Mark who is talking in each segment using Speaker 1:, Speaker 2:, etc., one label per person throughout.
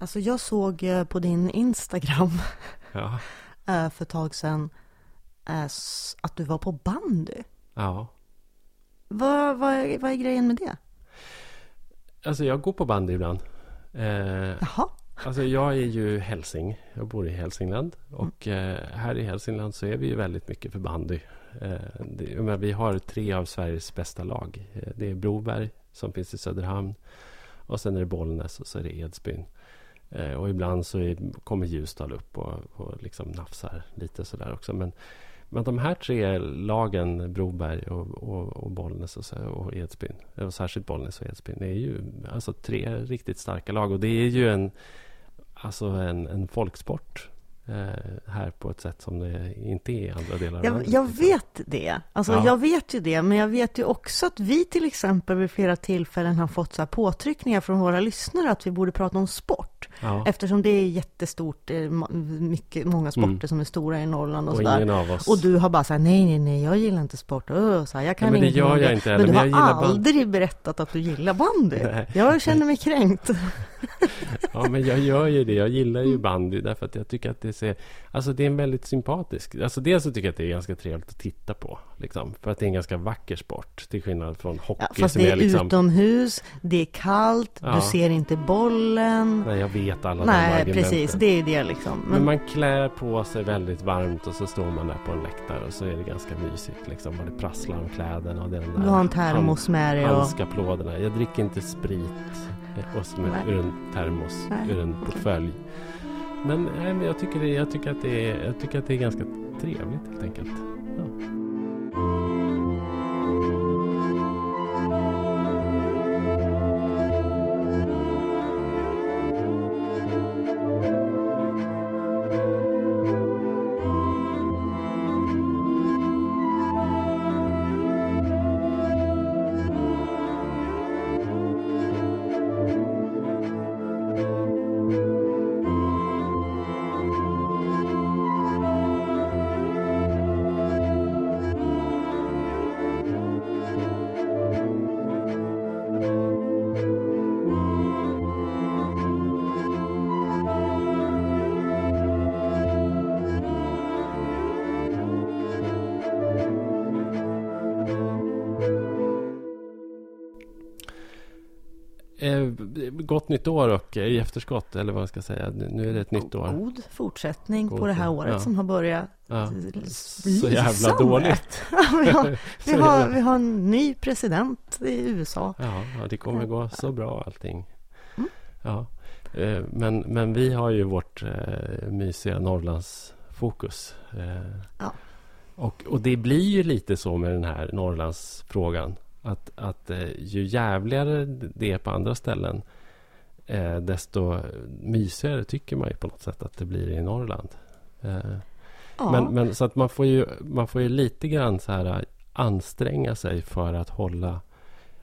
Speaker 1: Alltså jag såg eh, på din Instagram
Speaker 2: Ja.
Speaker 1: eh, för ett tag sedan eh, att du var på bandy.
Speaker 2: Ja.
Speaker 1: Vad, vad, är, vad är grejen med det?
Speaker 2: Alltså jag går på bandy ibland. Eh,
Speaker 1: Jaha,
Speaker 2: alltså jag är ju hälsing. Jag bor i Hälsingland. Och eh, här i Hälsingland så är vi ju väldigt mycket för bandy. Eh, det, menar, vi har tre av Sveriges bästa lag. Det är Broberg som finns i Söderhamn. Och sen är det Bollnäs och så är det Edsbyn. Eh, och ibland så är, kommer Ljusdal upp och, och liksom nafsar lite sådär också. Men, men de här tre lagen, Broberg och, och, och Bollnäs och, så, och Edsbyn, och särskilt Bollnäs och Edsbyn, är ju alltså tre riktigt starka lag. Och det är ju en, alltså en, en folksport här på ett sätt som det inte är i andra delar av
Speaker 1: jag,
Speaker 2: landet.
Speaker 1: jag vet det. Alltså
Speaker 2: Ja.
Speaker 1: jag vet ju det, men jag vet ju också att vi till exempel vid flera tillfällen har fått så här påtryckningar från våra lyssnare att vi borde prata om sport.
Speaker 2: Ja.
Speaker 1: Eftersom det är jättestort, ma- mycket, många sporter
Speaker 2: Mm.
Speaker 1: som är stora i Norrland och,
Speaker 2: Och
Speaker 1: sådär.
Speaker 2: ingen av oss...
Speaker 1: Och du har bara sagt nej, nej, nej, jag gillar inte sport. Öh, så här, jag kan
Speaker 2: Nej, men det gör jag inte heller,
Speaker 1: Men du
Speaker 2: men
Speaker 1: har
Speaker 2: gillar band-
Speaker 1: aldrig berättat att du gillar bandy.
Speaker 2: Nej.
Speaker 1: Jag känner mig kränkt.
Speaker 2: Ja, men jag gör ju det. Jag gillar ju bandy därför att jag tycker att det ser... Alltså det är en väldigt sympatisk... Alltså dels så tycker jag att det är ganska trevligt att titta på. Liksom, för att det är en ganska vacker sport. Till skillnad från hockey
Speaker 1: Ja, fast
Speaker 2: som
Speaker 1: det är
Speaker 2: liksom...
Speaker 1: utomhus, det är kallt,
Speaker 2: Ja.
Speaker 1: du ser inte bollen.
Speaker 2: Nej, jag vet alla de
Speaker 1: Nej,
Speaker 2: argumenten.
Speaker 1: precis, det är det liksom.
Speaker 2: Men
Speaker 1: Men,
Speaker 2: man klär på sig väldigt varmt och så står man där på en läktare och så är det ganska mysigt liksom. Och det prasslar om kläderna och den där
Speaker 1: du har en termos med dig och...
Speaker 2: handskapplådorna. Jag dricker inte sprit och som
Speaker 1: Nej.
Speaker 2: ur en termos,
Speaker 1: Nej.
Speaker 2: ur en portfölj. Men, nej, men jag, tycker det, jag, tycker att det är, jag tycker att det är ganska trevligt helt enkelt. Ja. Nytt år och i efterskott, eller vad man ska säga. Nu är det ett nytt år.
Speaker 1: God fortsättning
Speaker 2: God,
Speaker 1: på det här året
Speaker 2: ja.
Speaker 1: som har börjat.
Speaker 2: Ja. Så jävla dåligt.
Speaker 1: vi, har, vi, har, vi har en ny president i USA.
Speaker 2: Ja, ja, det kommer gå så bra allting.
Speaker 1: Mm.
Speaker 2: Ja. Eh, Men, men vi har ju vårt eh, mysiga Norrlandsfokus. Eh,
Speaker 1: Ja.
Speaker 2: och, och det blir ju lite så med den här Norrlandsfrågan. Att, att ju jävligare det är på andra ställen eh, desto mysigare tycker man ju på något sätt att det blir i Norrland. Eh,
Speaker 1: Ja.
Speaker 2: men, men så att man får ju, man får ju lite grann så här äh, anstränga sig för att hålla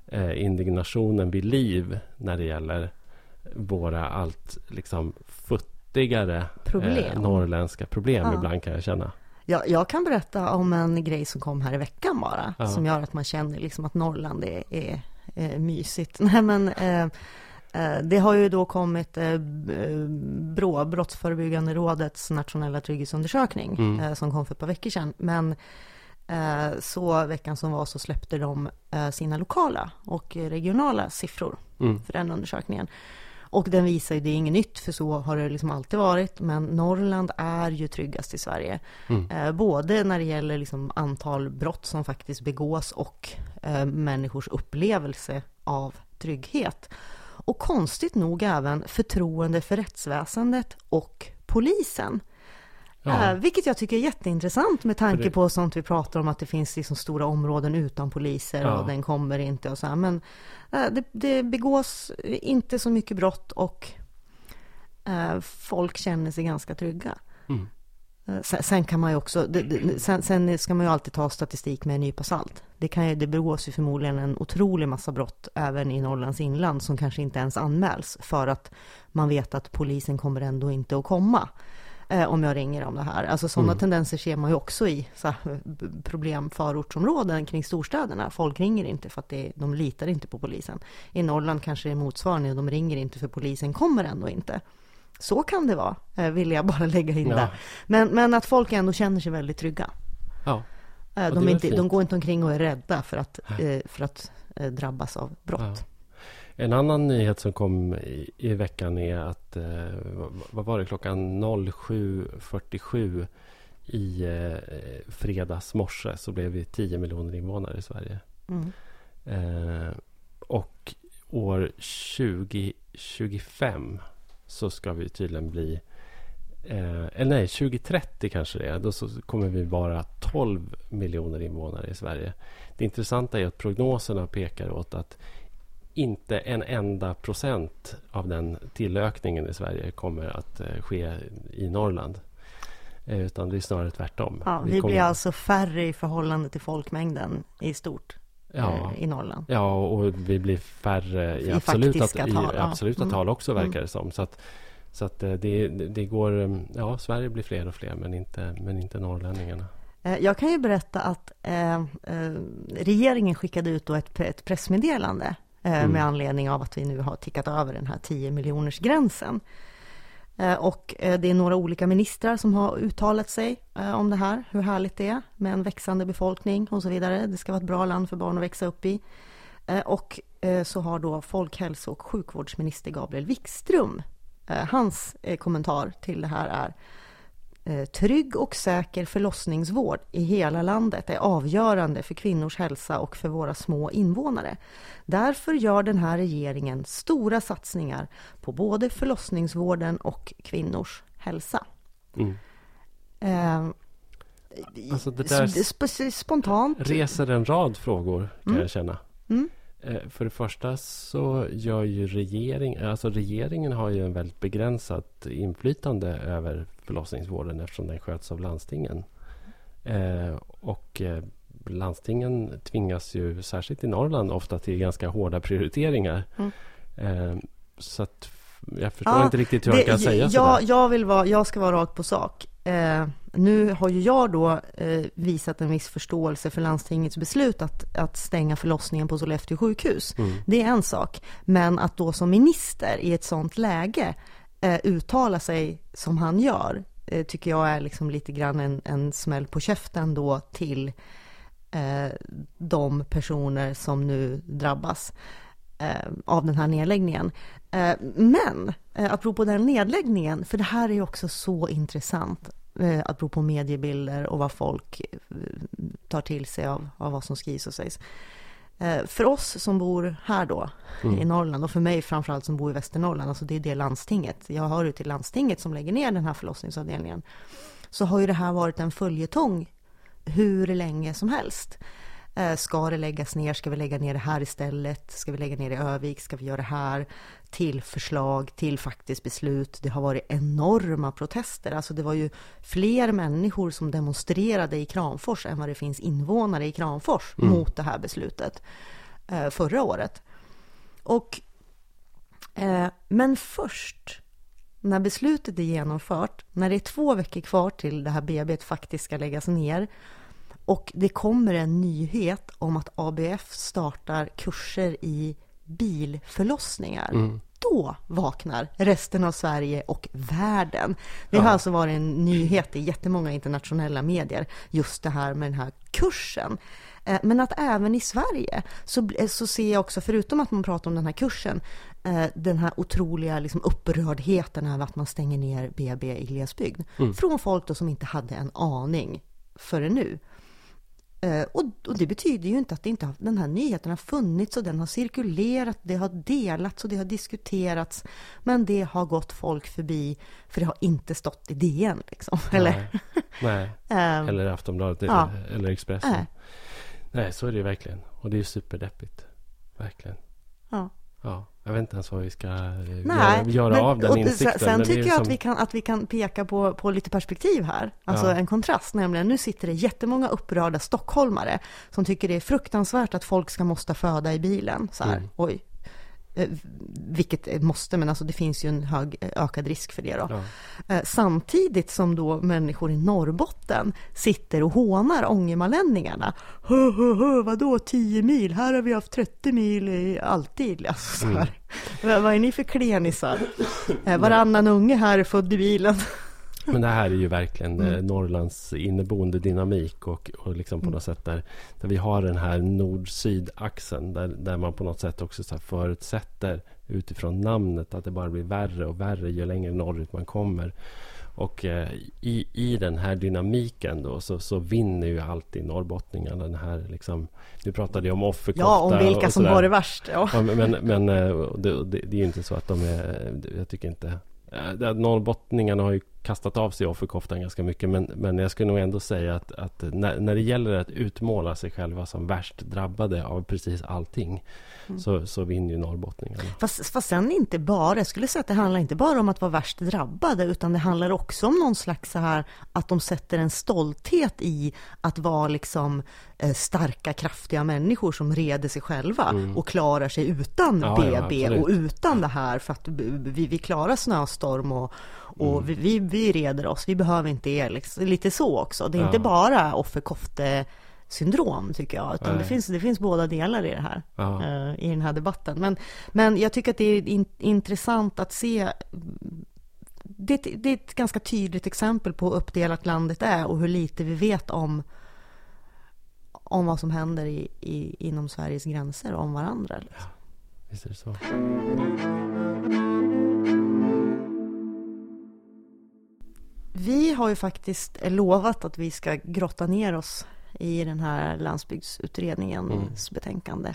Speaker 2: eh, indignationen vid liv när det gäller våra allt liksom futtigare
Speaker 1: Problem.
Speaker 2: eh, norrländska problem
Speaker 1: Ja.
Speaker 2: ibland kan jag känna.
Speaker 1: Jag, jag kan berätta om en grej som kom här i veckan bara.
Speaker 2: Ja.
Speaker 1: Som gör att man känner liksom att Norrland är, är, är mysigt. Nej men eh, eh, det har ju då kommit eh, eh, BRÅ, Brottsförebyggande rådets nationella trygghetsundersökning.
Speaker 2: Mm.
Speaker 1: Eh, som kom för ett par veckor sedan. Men eh, så veckan som var så släppte de eh, sina lokala och regionala siffror
Speaker 2: Mm.
Speaker 1: för den undersökningen. Och den visar ju, det är inget nytt, för så har det liksom alltid varit, men Norrland är ju tryggast i Sverige.
Speaker 2: Mm.
Speaker 1: Eh, både när det gäller liksom antal brott som faktiskt begås och eh, människors upplevelse av trygghet. Och konstigt nog även förtroende för rättsväsendet och polisen.
Speaker 2: Ja.
Speaker 1: Eh, vilket jag tycker är jätteintressant med tanke
Speaker 2: det-
Speaker 1: på sånt vi pratar om att det finns liksom stora områden utan poliser
Speaker 2: Ja.
Speaker 1: och den kommer inte och så här. Men eh, det, det begås inte så mycket brott och eh, folk känner sig ganska trygga.
Speaker 2: Mm.
Speaker 1: Eh, Sen, kan man ju också, sen, sen ska man ju alltid ta statistik med en nypa salt. Det, kan ju, det begås ju förmodligen en otrolig massa brott även i Norrlands inland som kanske inte ens anmäls för att man vet att polisen kommer ändå inte att komma eh, om jag ringer om det här. Alltså sådana
Speaker 2: Mm.
Speaker 1: tendenser ser man ju också i så här, b- problem förortsområden kring storstäderna. Folk ringer inte för att det, de litar inte på polisen. I Norrland kanske det är motsvarande, de ringer inte för polisen kommer ändå inte. Så kan det vara, eh, vill jag bara lägga in
Speaker 2: Ja.
Speaker 1: där. Men, men att folk ändå känner sig väldigt trygga.
Speaker 2: Ja,
Speaker 1: Eh, De, inte, de går inte omkring och är rädda för att, eh, för att drabbas av brott.
Speaker 2: Ja. En annan nyhet som kom i, i veckan är att, vad var det, klockan 07.47 i eh, fredags morse så blev vi 10 miljoner invånare i Sverige.
Speaker 1: Mm.
Speaker 2: Eh, och år 2025 så ska vi tydligen bli Eh, eller nej, 2030 kanske det är. Då så kommer vi vara 12 miljoner invånare i Sverige. Det intressanta är att prognoserna pekar åt att inte en enda procent av den tillökningen i Sverige kommer att eh, ske i Norrland. Eh, utan det är snarare tvärtom.
Speaker 1: Ja, vi
Speaker 2: kommer-
Speaker 1: blir alltså färre i förhållande till folkmängden i stort
Speaker 2: ja,
Speaker 1: eh, i Norrland.
Speaker 2: Ja, och vi blir färre i,
Speaker 1: I
Speaker 2: absoluta,
Speaker 1: faktiska
Speaker 2: i
Speaker 1: tal, ja.
Speaker 2: absoluta
Speaker 1: Mm.
Speaker 2: tal också, verkar
Speaker 1: Mm.
Speaker 2: det som. Så att, så att eh, det, det går... eh, Ja, Sverige blir fler och fler, men inte, men inte norrlänningarna.
Speaker 1: Jag kan ju berätta att eh, regeringen skickade ut ett, ett pressmeddelande eh,
Speaker 2: Mm.
Speaker 1: med anledning av att vi nu har tickat över den här 10 miljoners gränsen. Eh, och eh, det är några olika ministrar som har uttalat sig eh, om det här, hur härligt det är med en växande befolkning och så vidare. Det ska vara ett bra land för barn att växa upp i. Och så har då folkhälso och sjukvårdsminister Gabriel Wikström, hans kommentar till det här är Trygg och säker förlossningsvård i hela landet är avgörande för kvinnors hälsa och för våra små invånare. Därför gör den här regeringen stora satsningar på både förlossningsvården och kvinnors hälsa.
Speaker 2: Mm.
Speaker 1: Eh,
Speaker 2: Alltså det där-
Speaker 1: sp- sp- spontant.
Speaker 2: Reser en rad frågor, kan
Speaker 1: Mm.
Speaker 2: jag känna.
Speaker 1: Mm.
Speaker 2: Eh, För det första så gör ju regering, alltså regeringen har ju en väldigt begränsat inflytande över förlossningsvården eftersom den sköts av landstingen. Eh, och eh, landstingen tvingas ju, särskilt i Norrland, ofta till ganska hårda prioriteringar.
Speaker 1: Mm.
Speaker 2: Så att jag förstår
Speaker 1: Ja,
Speaker 2: inte riktigt hur man kan säga
Speaker 1: jag,
Speaker 2: sådär.
Speaker 1: jag, vill vara, jag ska vara rakt på sak. Eh, nu har ju jag då eh, visat en viss förståelse för landstingets beslut att, att stänga förlossningen på Sollefteå sjukhus.
Speaker 2: Mm.
Speaker 1: Det är en sak. Men att då som minister i ett sånt läge eh, uttala sig som han gör, eh, tycker jag är liksom lite grann en, en smäll på käften då till eh, de personer som nu drabbas eh, av den här nedläggningen. Eh, men eh, apropå den nedläggningen, för det här är ju också så intressant, eh, apropå mediebilder och vad folk eh, tar till sig av, av vad som skrivs och sägs. Eh, för oss som bor här då,
Speaker 2: Mm.
Speaker 1: i Norrland, och för mig framförallt som bor i Västernorrland, alltså det är det landstinget, jag hör ju till landstinget som lägger ner den här förlossningsavdelningen, så har ju det här varit en följetong hur länge som helst. Eh, Ska det läggas ner? Ska vi lägga ner det här istället? Ska vi lägga ner det i Övik? Ska vi göra det här? Till förslag, till faktiskt beslut. Det har varit enorma protester. Alltså det var ju fler människor som demonstrerade i Kramfors än vad det finns invånare i Kramfors
Speaker 2: Mm.
Speaker 1: mot det här beslutet eh, förra året. Och, eh, men först när beslutet är genomfört, när det är två veckor kvar till det här BB faktiskt ska läggas ner och det kommer en nyhet om att ABF startar kurser i bilförlossningar.
Speaker 2: Mm.
Speaker 1: Då vaknar resten av Sverige och världen. Det har
Speaker 2: Ja.
Speaker 1: alltså varit en nyhet i jättemånga internationella medier, just det här med den här kursen. Eh, Men att även i Sverige så, bl- så ser jag också, förutom att man pratar om den här kursen, eh, den här otroliga liksom upprördheten över att man stänger ner BB i glesbygd.
Speaker 2: Mm.
Speaker 1: Från folk då som inte hade en aning förrän nu. Eh, Och, och det betyder ju inte att inte har, den här nyheten har funnits och den har cirkulerat, det har delats och det har diskuterats. Men det har gått folk förbi för det har inte stått i DN liksom. Eller?
Speaker 2: Nej. Nej.
Speaker 1: Eh,
Speaker 2: Eller Aftonbladet
Speaker 1: Ja.
Speaker 2: eller, eller Expressen.
Speaker 1: Nej.
Speaker 2: Nej, så är det ju verkligen. Och det är ju superdeppigt. Verkligen.
Speaker 1: Ja.
Speaker 2: Ja, jag vet inte ens vad vi ska eh,
Speaker 1: Nej,
Speaker 2: göra, göra
Speaker 1: men-
Speaker 2: av den
Speaker 1: och
Speaker 2: insikten.
Speaker 1: Sen, tycker jag
Speaker 2: som-
Speaker 1: att vi kan, att vi kan peka på, på lite perspektiv här. Alltså
Speaker 2: Ja.
Speaker 1: en kontrast, nämligen nu sitter det jättemånga upprörda stockholmare som tycker det är fruktansvärt att folk ska måste föda i bilen. Så här,
Speaker 2: Mm.
Speaker 1: oj. Eh, vilket måste, men alltså det finns ju en hög ökad risk för det då.
Speaker 2: Ja.
Speaker 1: Eh, samtidigt som då människor i Norrbotten sitter och hånar ångermanlänningarna. Hö, hö, hö, vadå 10 mil? Här har vi haft 30 mil i alltid. Alltså, så här. Vad- är ni för klenisar? Eh, varannan unge här är född i bilen.
Speaker 2: Men det här är ju verkligen
Speaker 1: Mm.
Speaker 2: eh, Norrlands inneboende dynamik och, och liksom på något sätt där, där vi har den här nord-syd-axeln där, där man på något sätt också så förutsätter utifrån namnet att det bara blir värre och värre ju längre norrut man kommer. Och eh, i, i den här dynamiken då så, så vinner ju alltid norrbottningarna den här liksom... Du pratade ju om offerkofta
Speaker 1: Ja, om vilka som har det värst. Ja.
Speaker 2: Ja, men men eh, det, det, det är ju inte så att de är... Jag tycker inte... Eh, norrbottningarna har ju kastat av sig offerkoftan ganska mycket men, men jag skulle nog ändå säga att, att när, när det gäller att utmåla sig själva som värst drabbade av precis allting så, så vinner ju norrbottningarna.
Speaker 1: Fast, fast sen inte bara, jag skulle säga att det handlar inte bara om att vara värst drabbade, utan det handlar också om någon slags så här att de sätter en stolthet i att vara liksom eh, starka, kraftiga människor som reder sig själva och klarar sig utan
Speaker 2: Mm. Ja, ja,
Speaker 1: BB
Speaker 2: absolut.
Speaker 1: och utan det här för att vi, vi klarar snöstorm och, och
Speaker 2: Mm.
Speaker 1: vi, vi, vi reder oss, vi behöver inte er. Liksom. Lite så också. Det är
Speaker 2: Ja.
Speaker 1: inte bara offerkofte syndrom tycker jag, utan det finns, det finns båda delar i det här
Speaker 2: Ja.
Speaker 1: eh, i den här debatten. Men, men jag tycker att det är in, intressant att se det, det är ett ganska tydligt exempel på hur uppdelat landet är och hur lite vi vet om, om vad som händer i, i, inom Sveriges gränser om varandra. Liksom.
Speaker 2: Visst är det så.
Speaker 1: Vi har ju faktiskt lovat att vi ska grotta ner oss i den här landsbygdsutredningens betänkande.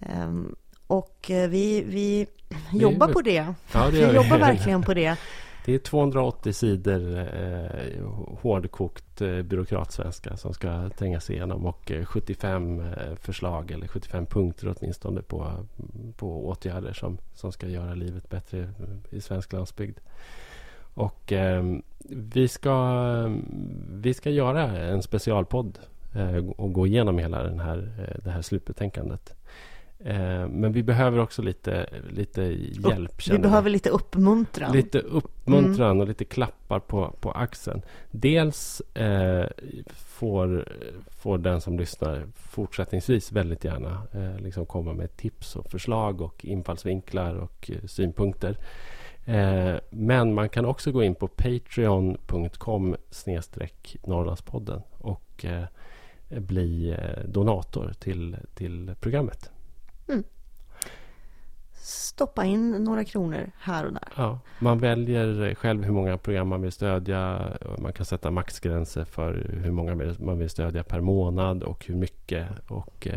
Speaker 1: Ehm, och eh, vi, vi jobbar på det.
Speaker 2: Ja, det
Speaker 1: vi. jobbar verkligen på det.
Speaker 2: Det är 280 sidor eh, hårdkokt eh, byråkratsvenska som ska trängas igenom och eh, 75 eh, förslag eller 75 punkter åtminstone på, på åtgärder som, som ska göra livet bättre i svensk landsbygd. Och eh, vi, ska, vi ska göra en specialpodd eh, och gå igenom hela den här, eh, det här slutbetänkandet. Eh, men vi behöver också lite, lite hjälp.
Speaker 1: Vi
Speaker 2: känner jag.
Speaker 1: behöver lite uppmuntran.
Speaker 2: Lite uppmuntran och lite klappar på, på axeln. Dels eh, får, får den som lyssnar fortsättningsvis väldigt gärna eh, liksom komma med tips och förslag och infallsvinklar och synpunkter. Eh, men man kan också gå in på patreon.com Norrlandspodden och eh, bli eh, donator till, till programmet.
Speaker 1: Stoppa in några kronor här och där.
Speaker 2: Ja, man väljer själv hur många program man vill stödja. Man kan sätta maxgränser för hur många man vill stödja per månad och hur mycket. Och,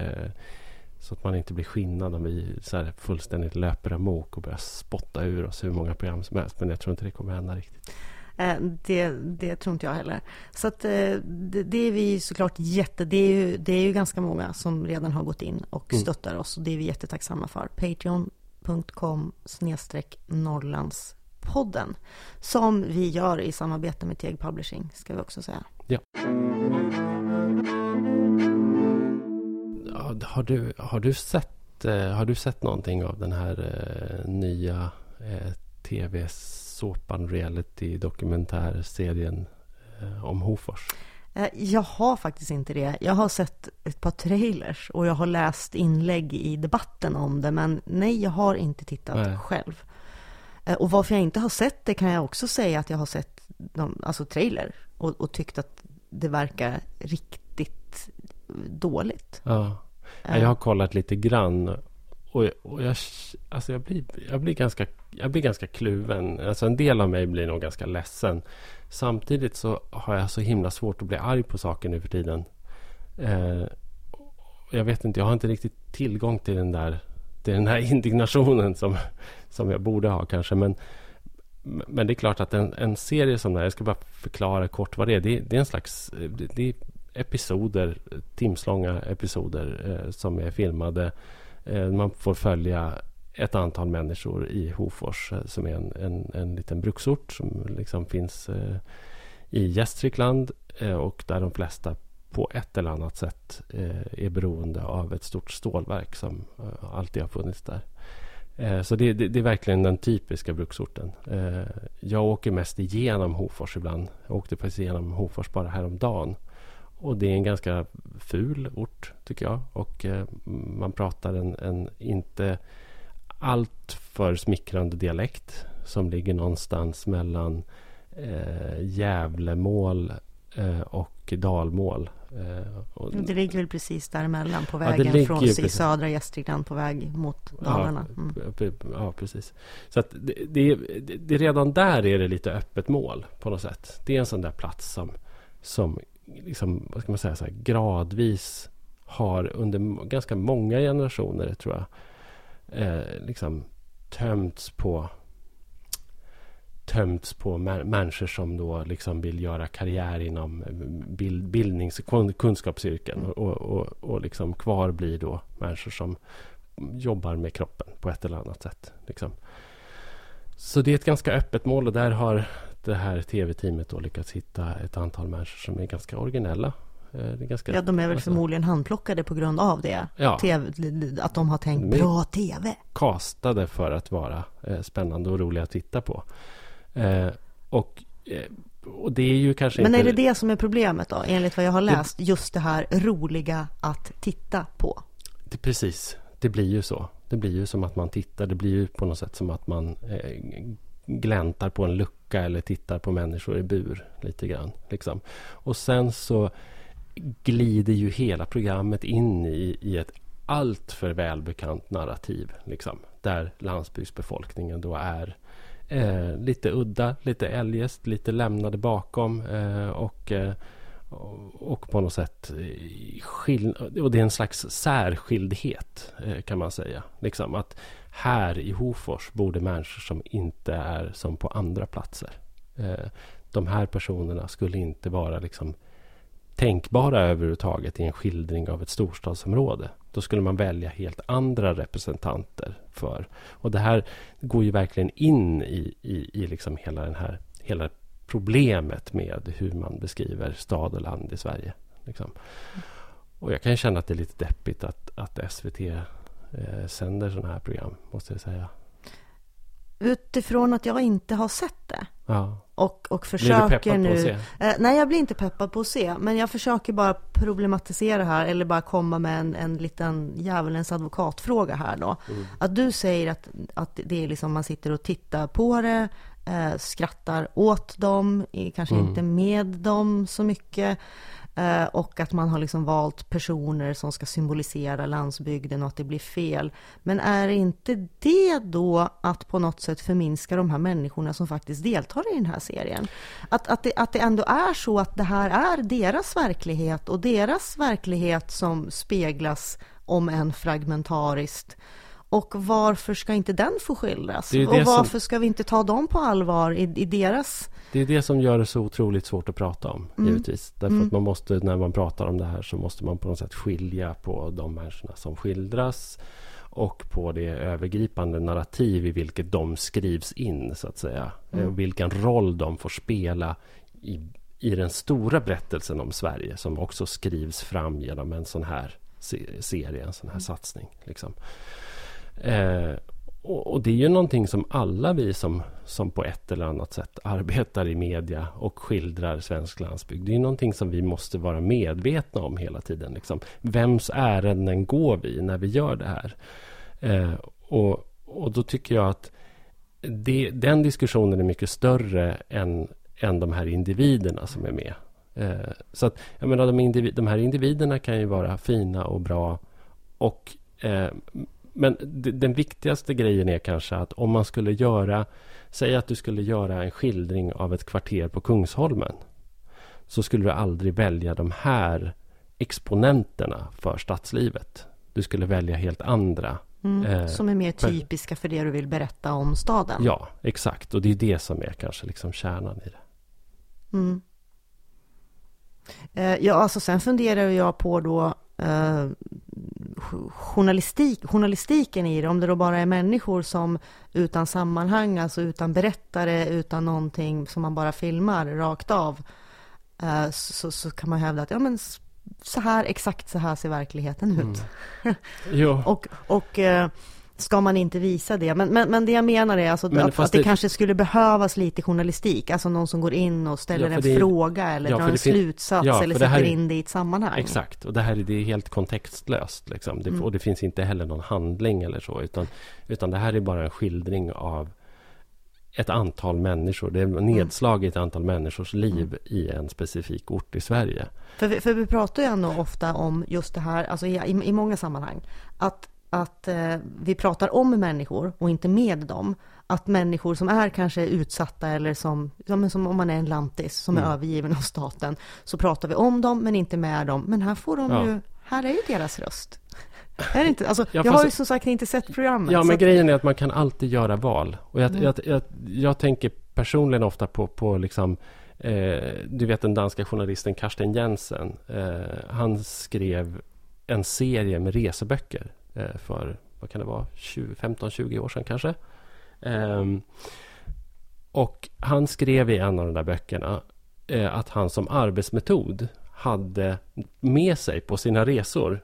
Speaker 2: så att man inte blir skinnad om vi så här fullständigt löper amok och börjar spotta ur oss hur många program som helst. Men jag tror inte det kommer hända riktigt.
Speaker 1: Eh, Det, det tror inte jag heller. Så att eh, det, det är vi såklart jätte... Det är, ju, det är ju ganska många som redan har gått in och
Speaker 2: Mm.
Speaker 1: stöttar oss. Och det är vi jättetacksamma för. Patreon.com snedstreck Norrlandspodden. Som vi gör i samarbete med Teg Publishing, ska vi också säga.
Speaker 2: Ja, har, du, har, du sett, eh, har du sett någonting av den här eh, nya eh, tv-såpan reality dokumentärserien eh, om Hofors?
Speaker 1: Jag har faktiskt inte det. Jag har sett ett par trailers och jag har läst inlägg i debatten om det. Men nej, jag har inte tittat
Speaker 2: Nej.
Speaker 1: själv. Och varför jag inte har sett det kan jag också säga att jag har sett de, alltså trailer och, och tyckt att det verkar riktigt dåligt.
Speaker 2: Ja.
Speaker 1: Ja.
Speaker 2: Jag har kollat lite grann. Och, och jag, alltså jag, blir, jag, blir ganska, jag blir ganska kluven. Alltså en del av mig blir nog ganska ledsen. Samtidigt så har jag så himla svårt att bli arg på saker nu för tiden. Eh, jag vet inte, jag har inte riktigt tillgång till den där till den här indignationen som, som jag borde ha kanske. Men, men det är klart att en, en serie som den här, jag ska bara förklara kort vad det är. Det, det är en slags det, det är episoder, timslånga episoder eh, som är filmade. Eh, man får följa ett antal människor i Hofors eh, som är en, en, en liten bruksort som liksom finns eh, i Gästrikland eh, och där de flesta på ett eller annat sätt eh, är beroende av ett stort stålverk som eh, alltid har funnits där. Eh, så det, det, det, är verkligen den typiska bruksorten. Eh, jag åker mest igenom Hofors ibland. Jag åkte precis igenom Hofors bara häromdagen. Och det är en ganska ful ort tycker jag. Och eh, man pratar en, en inte alltför smickrande dialekt som ligger någonstans mellan eh, Gävlemål eh, och dalmål.
Speaker 1: Eh, och, det ligger väl precis däremellan på vägen ja, från i södra Gästrikland på väg mot Dalarna.
Speaker 2: Mm. Ja, precis. Så att det, det, det, redan där är det lite öppet mål på något sätt. Det är en sån där plats som, som liksom, vad ska man säga, så här, gradvis har under ganska många generationer, tror jag, eh, liksom tömts på tömts på människor som då liksom vill göra karriär inom eh, bild, bildnings och kunskapsyrken. Och, och, och, och liksom kvar blir då människor som jobbar med kroppen på ett eller annat sätt. Liksom. Så det är ett ganska öppet mål och där har det här tv-teamet då lyckats hitta ett antal människor som är ganska originella.
Speaker 1: Eh, ganska, ja, de är väl alltså, förmodligen handplockade på grund av det. Ja, TV, att de har tänkt bra tv.
Speaker 2: Kastade för att vara eh, spännande och roliga att titta på. Eh, och, eh, och det är ju kanske
Speaker 1: Men
Speaker 2: inte...
Speaker 1: är det det som är problemet då, enligt vad jag har läst? Det... Just det här roliga att titta på.
Speaker 2: Det, precis, det blir ju så. Det blir ju som att man tittar. Det blir ju på något sätt som att man eh, gläntar på en lucka eller tittar på människor i bur lite grann. Liksom. Och sen så glider ju hela programmet in i, i ett alltför välbekant narrativ. Liksom, där landsbygdsbefolkningen då är eh, lite udda, lite eljest, lite lämnade bakom. Eh, och, eh, och på något sätt och det är en slags särskildhet eh, kan man säga. Liksom att här i Hofors bor det människor som inte är som på andra platser. Eh, de här personerna skulle inte vara liksom tänkbara överhuvudtaget i en skildring av ett storstadsområde. Då skulle man välja helt andra representanter för. Och det här går ju verkligen in i, i, i liksom hela, den här, hela problemet med hur man beskriver stad och land i Sverige. Liksom. Och jag kan känna att det är lite deppigt att, att SVT eh, sänder sådana här program, måste jag säga.
Speaker 1: Utifrån att jag inte har sett det.
Speaker 2: Ja.
Speaker 1: Och, och försöker nu... Eh, nej, jag blir inte peppad på att se. Men jag försöker bara problematisera här, eller bara komma med en, en liten djävulens advokatfråga här då. Mm. Att du säger att, att det är liksom man sitter och tittar på det, eh, skrattar åt dem, kanske mm. inte med dem så mycket. Eh, och att man har liksom valt personer som ska symbolisera landsbygden och att det blir fel. Men är inte det då att på något sätt förminska de här människorna som faktiskt deltar i den här serien? Att, att, det, att det ändå är så att det här är deras verklighet och deras verklighet som speglas om än fragmentariskt och varför ska inte den få skildras? Det det och varför som... ska vi inte ta dem på allvar i, i, deras...
Speaker 2: Det är det som gör det så otroligt svårt att prata om, mm. givetvis. Därför mm. att man måste, när man pratar om det här så måste man på något sätt skilja på de människorna som skildras och på det övergripande narrativ i vilket de skrivs in, så att säga. Mm. Och vilken roll de får spela i, i den stora berättelsen om Sverige som också skrivs fram genom en sån här serie, en sån här mm. satsning. Liksom. Eh, och, och, det är ju någonting som alla vi som, som på ett eller annat sätt arbetar i media och skildrar svensk landsbygd. Det är någonting som vi måste vara medvetna om hela tiden. Liksom. Vems ärenden går vi när vi gör det här? Eh, och, och då tycker jag att det, den diskussionen är mycket större än, än de här individerna som är med. Eh, så att, jag menar, de, individ, de här individerna kan ju vara fina och bra och eh, men den viktigaste grejen är kanske att om man skulle göra... Säg att du skulle göra en skildring av ett kvarter på Kungsholmen. Så skulle du aldrig välja de här exponenterna för stadslivet. Du skulle välja helt andra.
Speaker 1: Mm, eh, som är mer typiska för det du vill berätta om staden.
Speaker 2: Ja, exakt. Och det är det som är kanske liksom kärnan i det.
Speaker 1: Mm. Eh, ja, alltså sen funderar jag på då eh, journalistik, journalistiken i det, om det då bara är människor som utan sammanhang, alltså utan berättare, utan någonting som man bara filmar rakt av, eh, så, så kan man hävda att ja, men så här, exakt så här ser verkligheten ut.
Speaker 2: Mm.
Speaker 1: och och eh, ska man inte visa det. Men, men, men det jag menar är alltså att, att det, det, kanske skulle behövas lite journalistik. Alltså någon som går in och ställer ja, en det, fråga eller ja, drar en slutsats ja, eller sätter in det i ett sammanhang.
Speaker 2: Exakt, och det här är, det är helt kontextlöst. Liksom. Det, mm. Och det finns inte heller någon handling eller så. Utan, utan det här är bara en skildring av ett antal människor. Det är nedslag i ett antal människors liv mm. i en specifik ort i Sverige.
Speaker 1: För vi, för vi pratar ju ändå ofta om just det här, alltså i, i, i många sammanhang, att att eh, vi pratar om människor och inte med dem. Att människor som är kanske utsatta eller som, ja, som om man är en lantis som mm. är övergiven av staten, så pratar vi om dem men inte med dem. Men här får de ja. ju, här är ju deras röst. Är det inte? Alltså, ja, jag har ju som sagt inte sett programmet.
Speaker 2: Ja, men att... grejen är att man kan alltid göra val. Och jag, mm. jag, jag, jag tänker personligen ofta på, på liksom, eh, du vet den danska journalisten Karsten Jensen. Eh, han skrev en serie med reseböcker Eh, för, vad kan det vara, 15-20 år sedan kanske. Ehm, och han skrev i en av de där böckerna eh, att han som arbetsmetod hade med sig på sina resor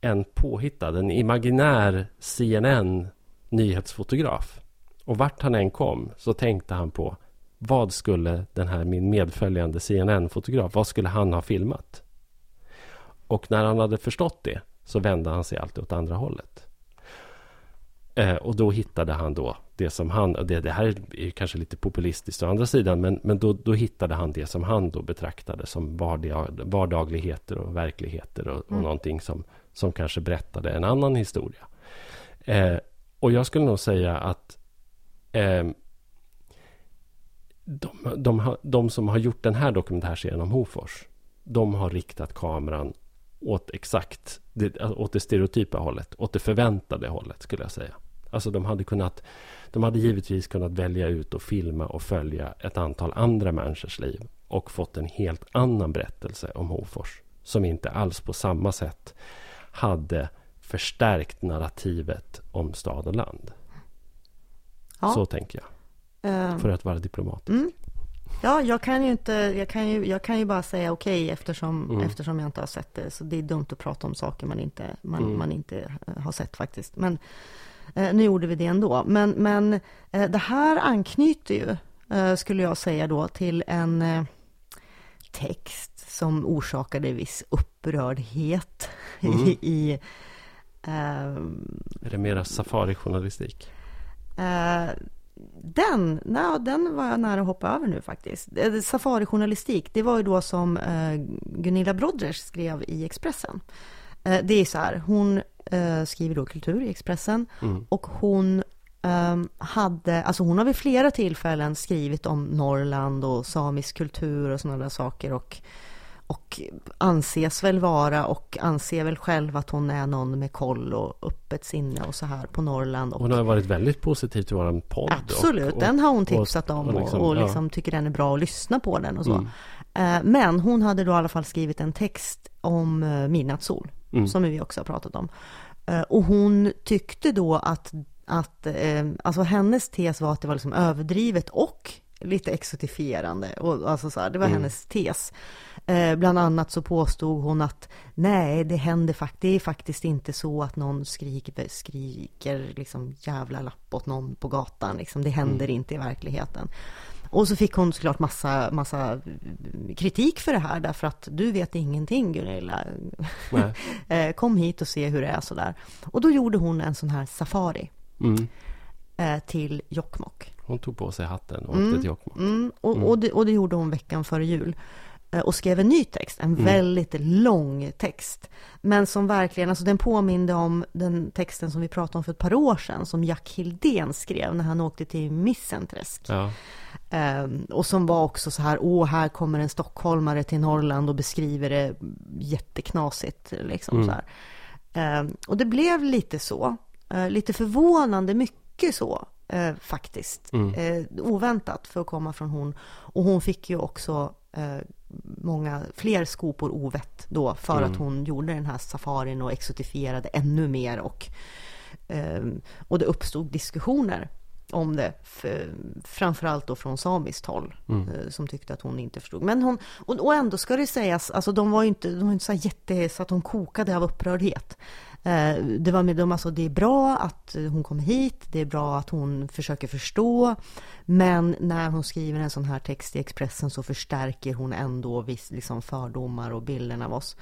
Speaker 2: en påhittad, en imaginär CNN nyhetsfotograf. Och vart han än kom så tänkte han på vad skulle den här min medföljande CNN-fotograf, vad skulle han ha filmat? Och när han hade förstått det så vände han sig alltid åt andra hållet. Eh, och då hittade han då det som han, det, det här är kanske lite populistiskt å andra sidan, men, men då, då hittade han det som han då betraktade som vardag, vardagligheter och verkligheter och, och mm. någonting som, som kanske berättade en annan historia. Eh, och jag skulle nog säga att eh, de, de, de, som har gjort den här dokumentärserien om Hofors, de har riktat kameran åt exakt åt det stereotypa hållet, åt det förväntade hållet skulle jag säga. Alltså de hade kunnat, de hade givetvis kunnat välja ut och filma och följa ett antal andra människors liv och fått en helt annan berättelse om Hofors som inte alls på samma sätt hade förstärkt narrativet om stad och land. Ja. Så tänker jag. Uh, för att vara diplomatisk. Mm.
Speaker 1: Ja, jag kan ju inte, jag kan ju, jag kan ju bara säga okej okay, eftersom, mm. eftersom jag inte har sett det. Så det är dumt att prata om saker man inte, man, mm. man inte eh, har sett faktiskt. Men eh, nu gjorde vi det ändå. Men, men eh, det här anknyter ju, eh, skulle jag säga då, till en eh, text som orsakade viss upprördhet mm. i, i
Speaker 2: är det mera safari-journalistik?
Speaker 1: Den, na, den var jag nära att hoppa över nu faktiskt. Safarijournalistik, det var ju då som eh, Gunilla Brodres skrev i Expressen. Eh, det är så här, hon eh, skriver då kultur i Expressen mm. och hon ehm, hade, alltså hon har vid flera tillfällen skrivit om Norrland och samisk kultur och sådana där saker och och anses väl vara och anser väl själv att hon är någon med koll och öppet sinne och så här på Norrland. Och,
Speaker 2: hon har varit väldigt positiv till våran podd.
Speaker 1: Absolut, och, den har hon tipsat om och, liksom, och liksom ja. tycker den är bra att lyssna på den och så. Mm. Eh, men hon hade då i alla fall skrivit en text om eh, midnattssol, mm. som vi också har pratat om. Eh, och hon tyckte då att, att alltså hennes tes var att det var liksom överdrivet och lite exotifierande. Och, alltså så här, det var mm. hennes tes. Eh, bland annat så påstod hon att nej, det händer faktiskt, det är faktiskt inte så att någon skriker, skriker liksom jävla lapp åt någon på gatan. Liksom. Det händer mm. inte i verkligheten. Och så fick hon såklart massa, massa kritik för det här därför att du vet ingenting Gunilla. eh, kom hit och se hur det är sådär. Och då gjorde hon en sån här safari. Mm. Eh, till Jokkmokk.
Speaker 2: Hon tog på sig hatten och åkte mm, till Jokkmokk.
Speaker 1: Mm, och, mm. och, det, och det gjorde hon veckan före jul. Eh, och skrev en ny text, en mm. väldigt lång text. Men som verkligen, alltså den påminde om den texten som vi pratade om för ett par år sedan, som Jack Hildén skrev när han åkte till Missenträsk. Ja. Um, och som var också så här, åh, här kommer en stockholmare till Norrland och beskriver det jätteknasigt. Liksom, mm. så här. Um, och det blev lite så, uh, lite förvånande mycket så. Uh, faktiskt. Mm. Uh, oväntat för att komma från hon. Och hon fick ju också eh, många fler skopor ovett då för mm. att hon gjorde den här safarin och exotifierade ännu mer och, eh, och det uppstod diskussioner om det, framförallt då från samiskt håll,
Speaker 2: Mm.
Speaker 1: eh, som tyckte att hon inte förstod. Men hon, och, ändå ska det sägas, alltså de var ju inte, de var inte så jätte, så att hon kokade av upprördhet. Eh, det var med dem, alltså det är bra att hon kom hit, det är bra att hon försöker förstå, men när hon skriver en sån här text i Expressen så förstärker hon ändå viss, liksom fördomar och bilden av oss.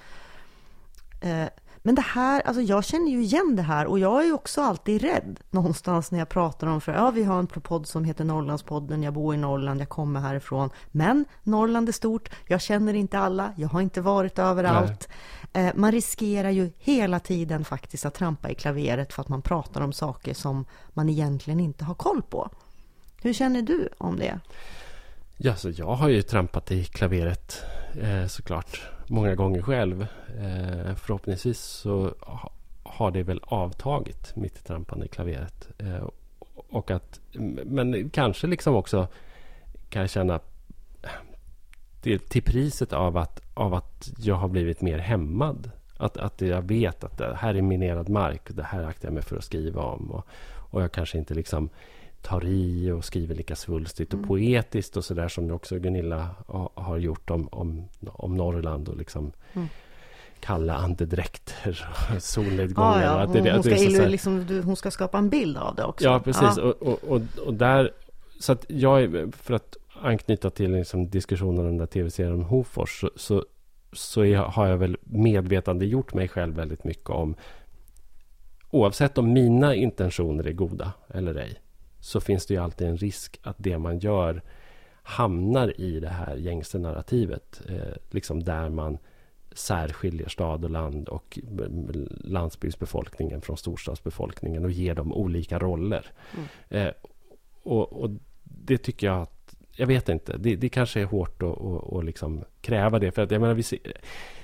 Speaker 1: Eh, men det här, alltså jag känner ju igen det här och jag är ju också alltid rädd någonstans när jag pratar om, för ja, vi har en podd som heter Norrlandspodden, jag bor i Norrland, jag kommer härifrån, men Norrland är stort, jag känner inte alla, jag har inte varit överallt. Eh, Man riskerar ju hela tiden faktiskt att trampa i klaveret för att man pratar om saker som man egentligen inte har koll på. Hur känner du om det?
Speaker 2: Ja, så jag har ju trampat i klaveret eh, såklart många gånger själv. Eh, förhoppningsvis så ha, har det väl avtagit mitt trampande i klaveret. Eh, och att, men kanske liksom också kan jag känna till, till priset av att, av att jag har blivit mer hämmad. Att, att jag vet att det här är minerad mark. Det här aktar jag mig för att skriva om. Och, och jag kanske inte liksom tar i och skriver lika svulstigt och
Speaker 1: Mm.
Speaker 2: poetiskt och sådär som också Gunilla ha, har gjort om, om, om Norrland och liksom
Speaker 1: Mm.
Speaker 2: kalla andedräkter och solnedgångar.
Speaker 1: Ja, ja, hon,
Speaker 2: det-
Speaker 1: hon, ska,
Speaker 2: här-
Speaker 1: liksom, du- hon ska skapa en bild av det också.
Speaker 2: Ja, precis.
Speaker 1: Ja.
Speaker 2: Och, och, och, och där... Så att jag, för att anknyta till liksom diskussionen om den där tv-serien om Hofors, så, så, så är, har jag väl medvetande gjort mig själv väldigt mycket om oavsett om mina intentioner är goda eller ej, så finns det ju alltid en risk att det man gör hamnar i det här gängse narrativet, eh, liksom där man särskiljer stad och land och landsbygdsbefolkningen från storstadsbefolkningen och ger dem olika roller.
Speaker 1: Mm.
Speaker 2: Eh, och, och det tycker jag att, jag vet inte, det, det kanske är hårt att, att, att liksom kräva det. För att jag menar, vi ser,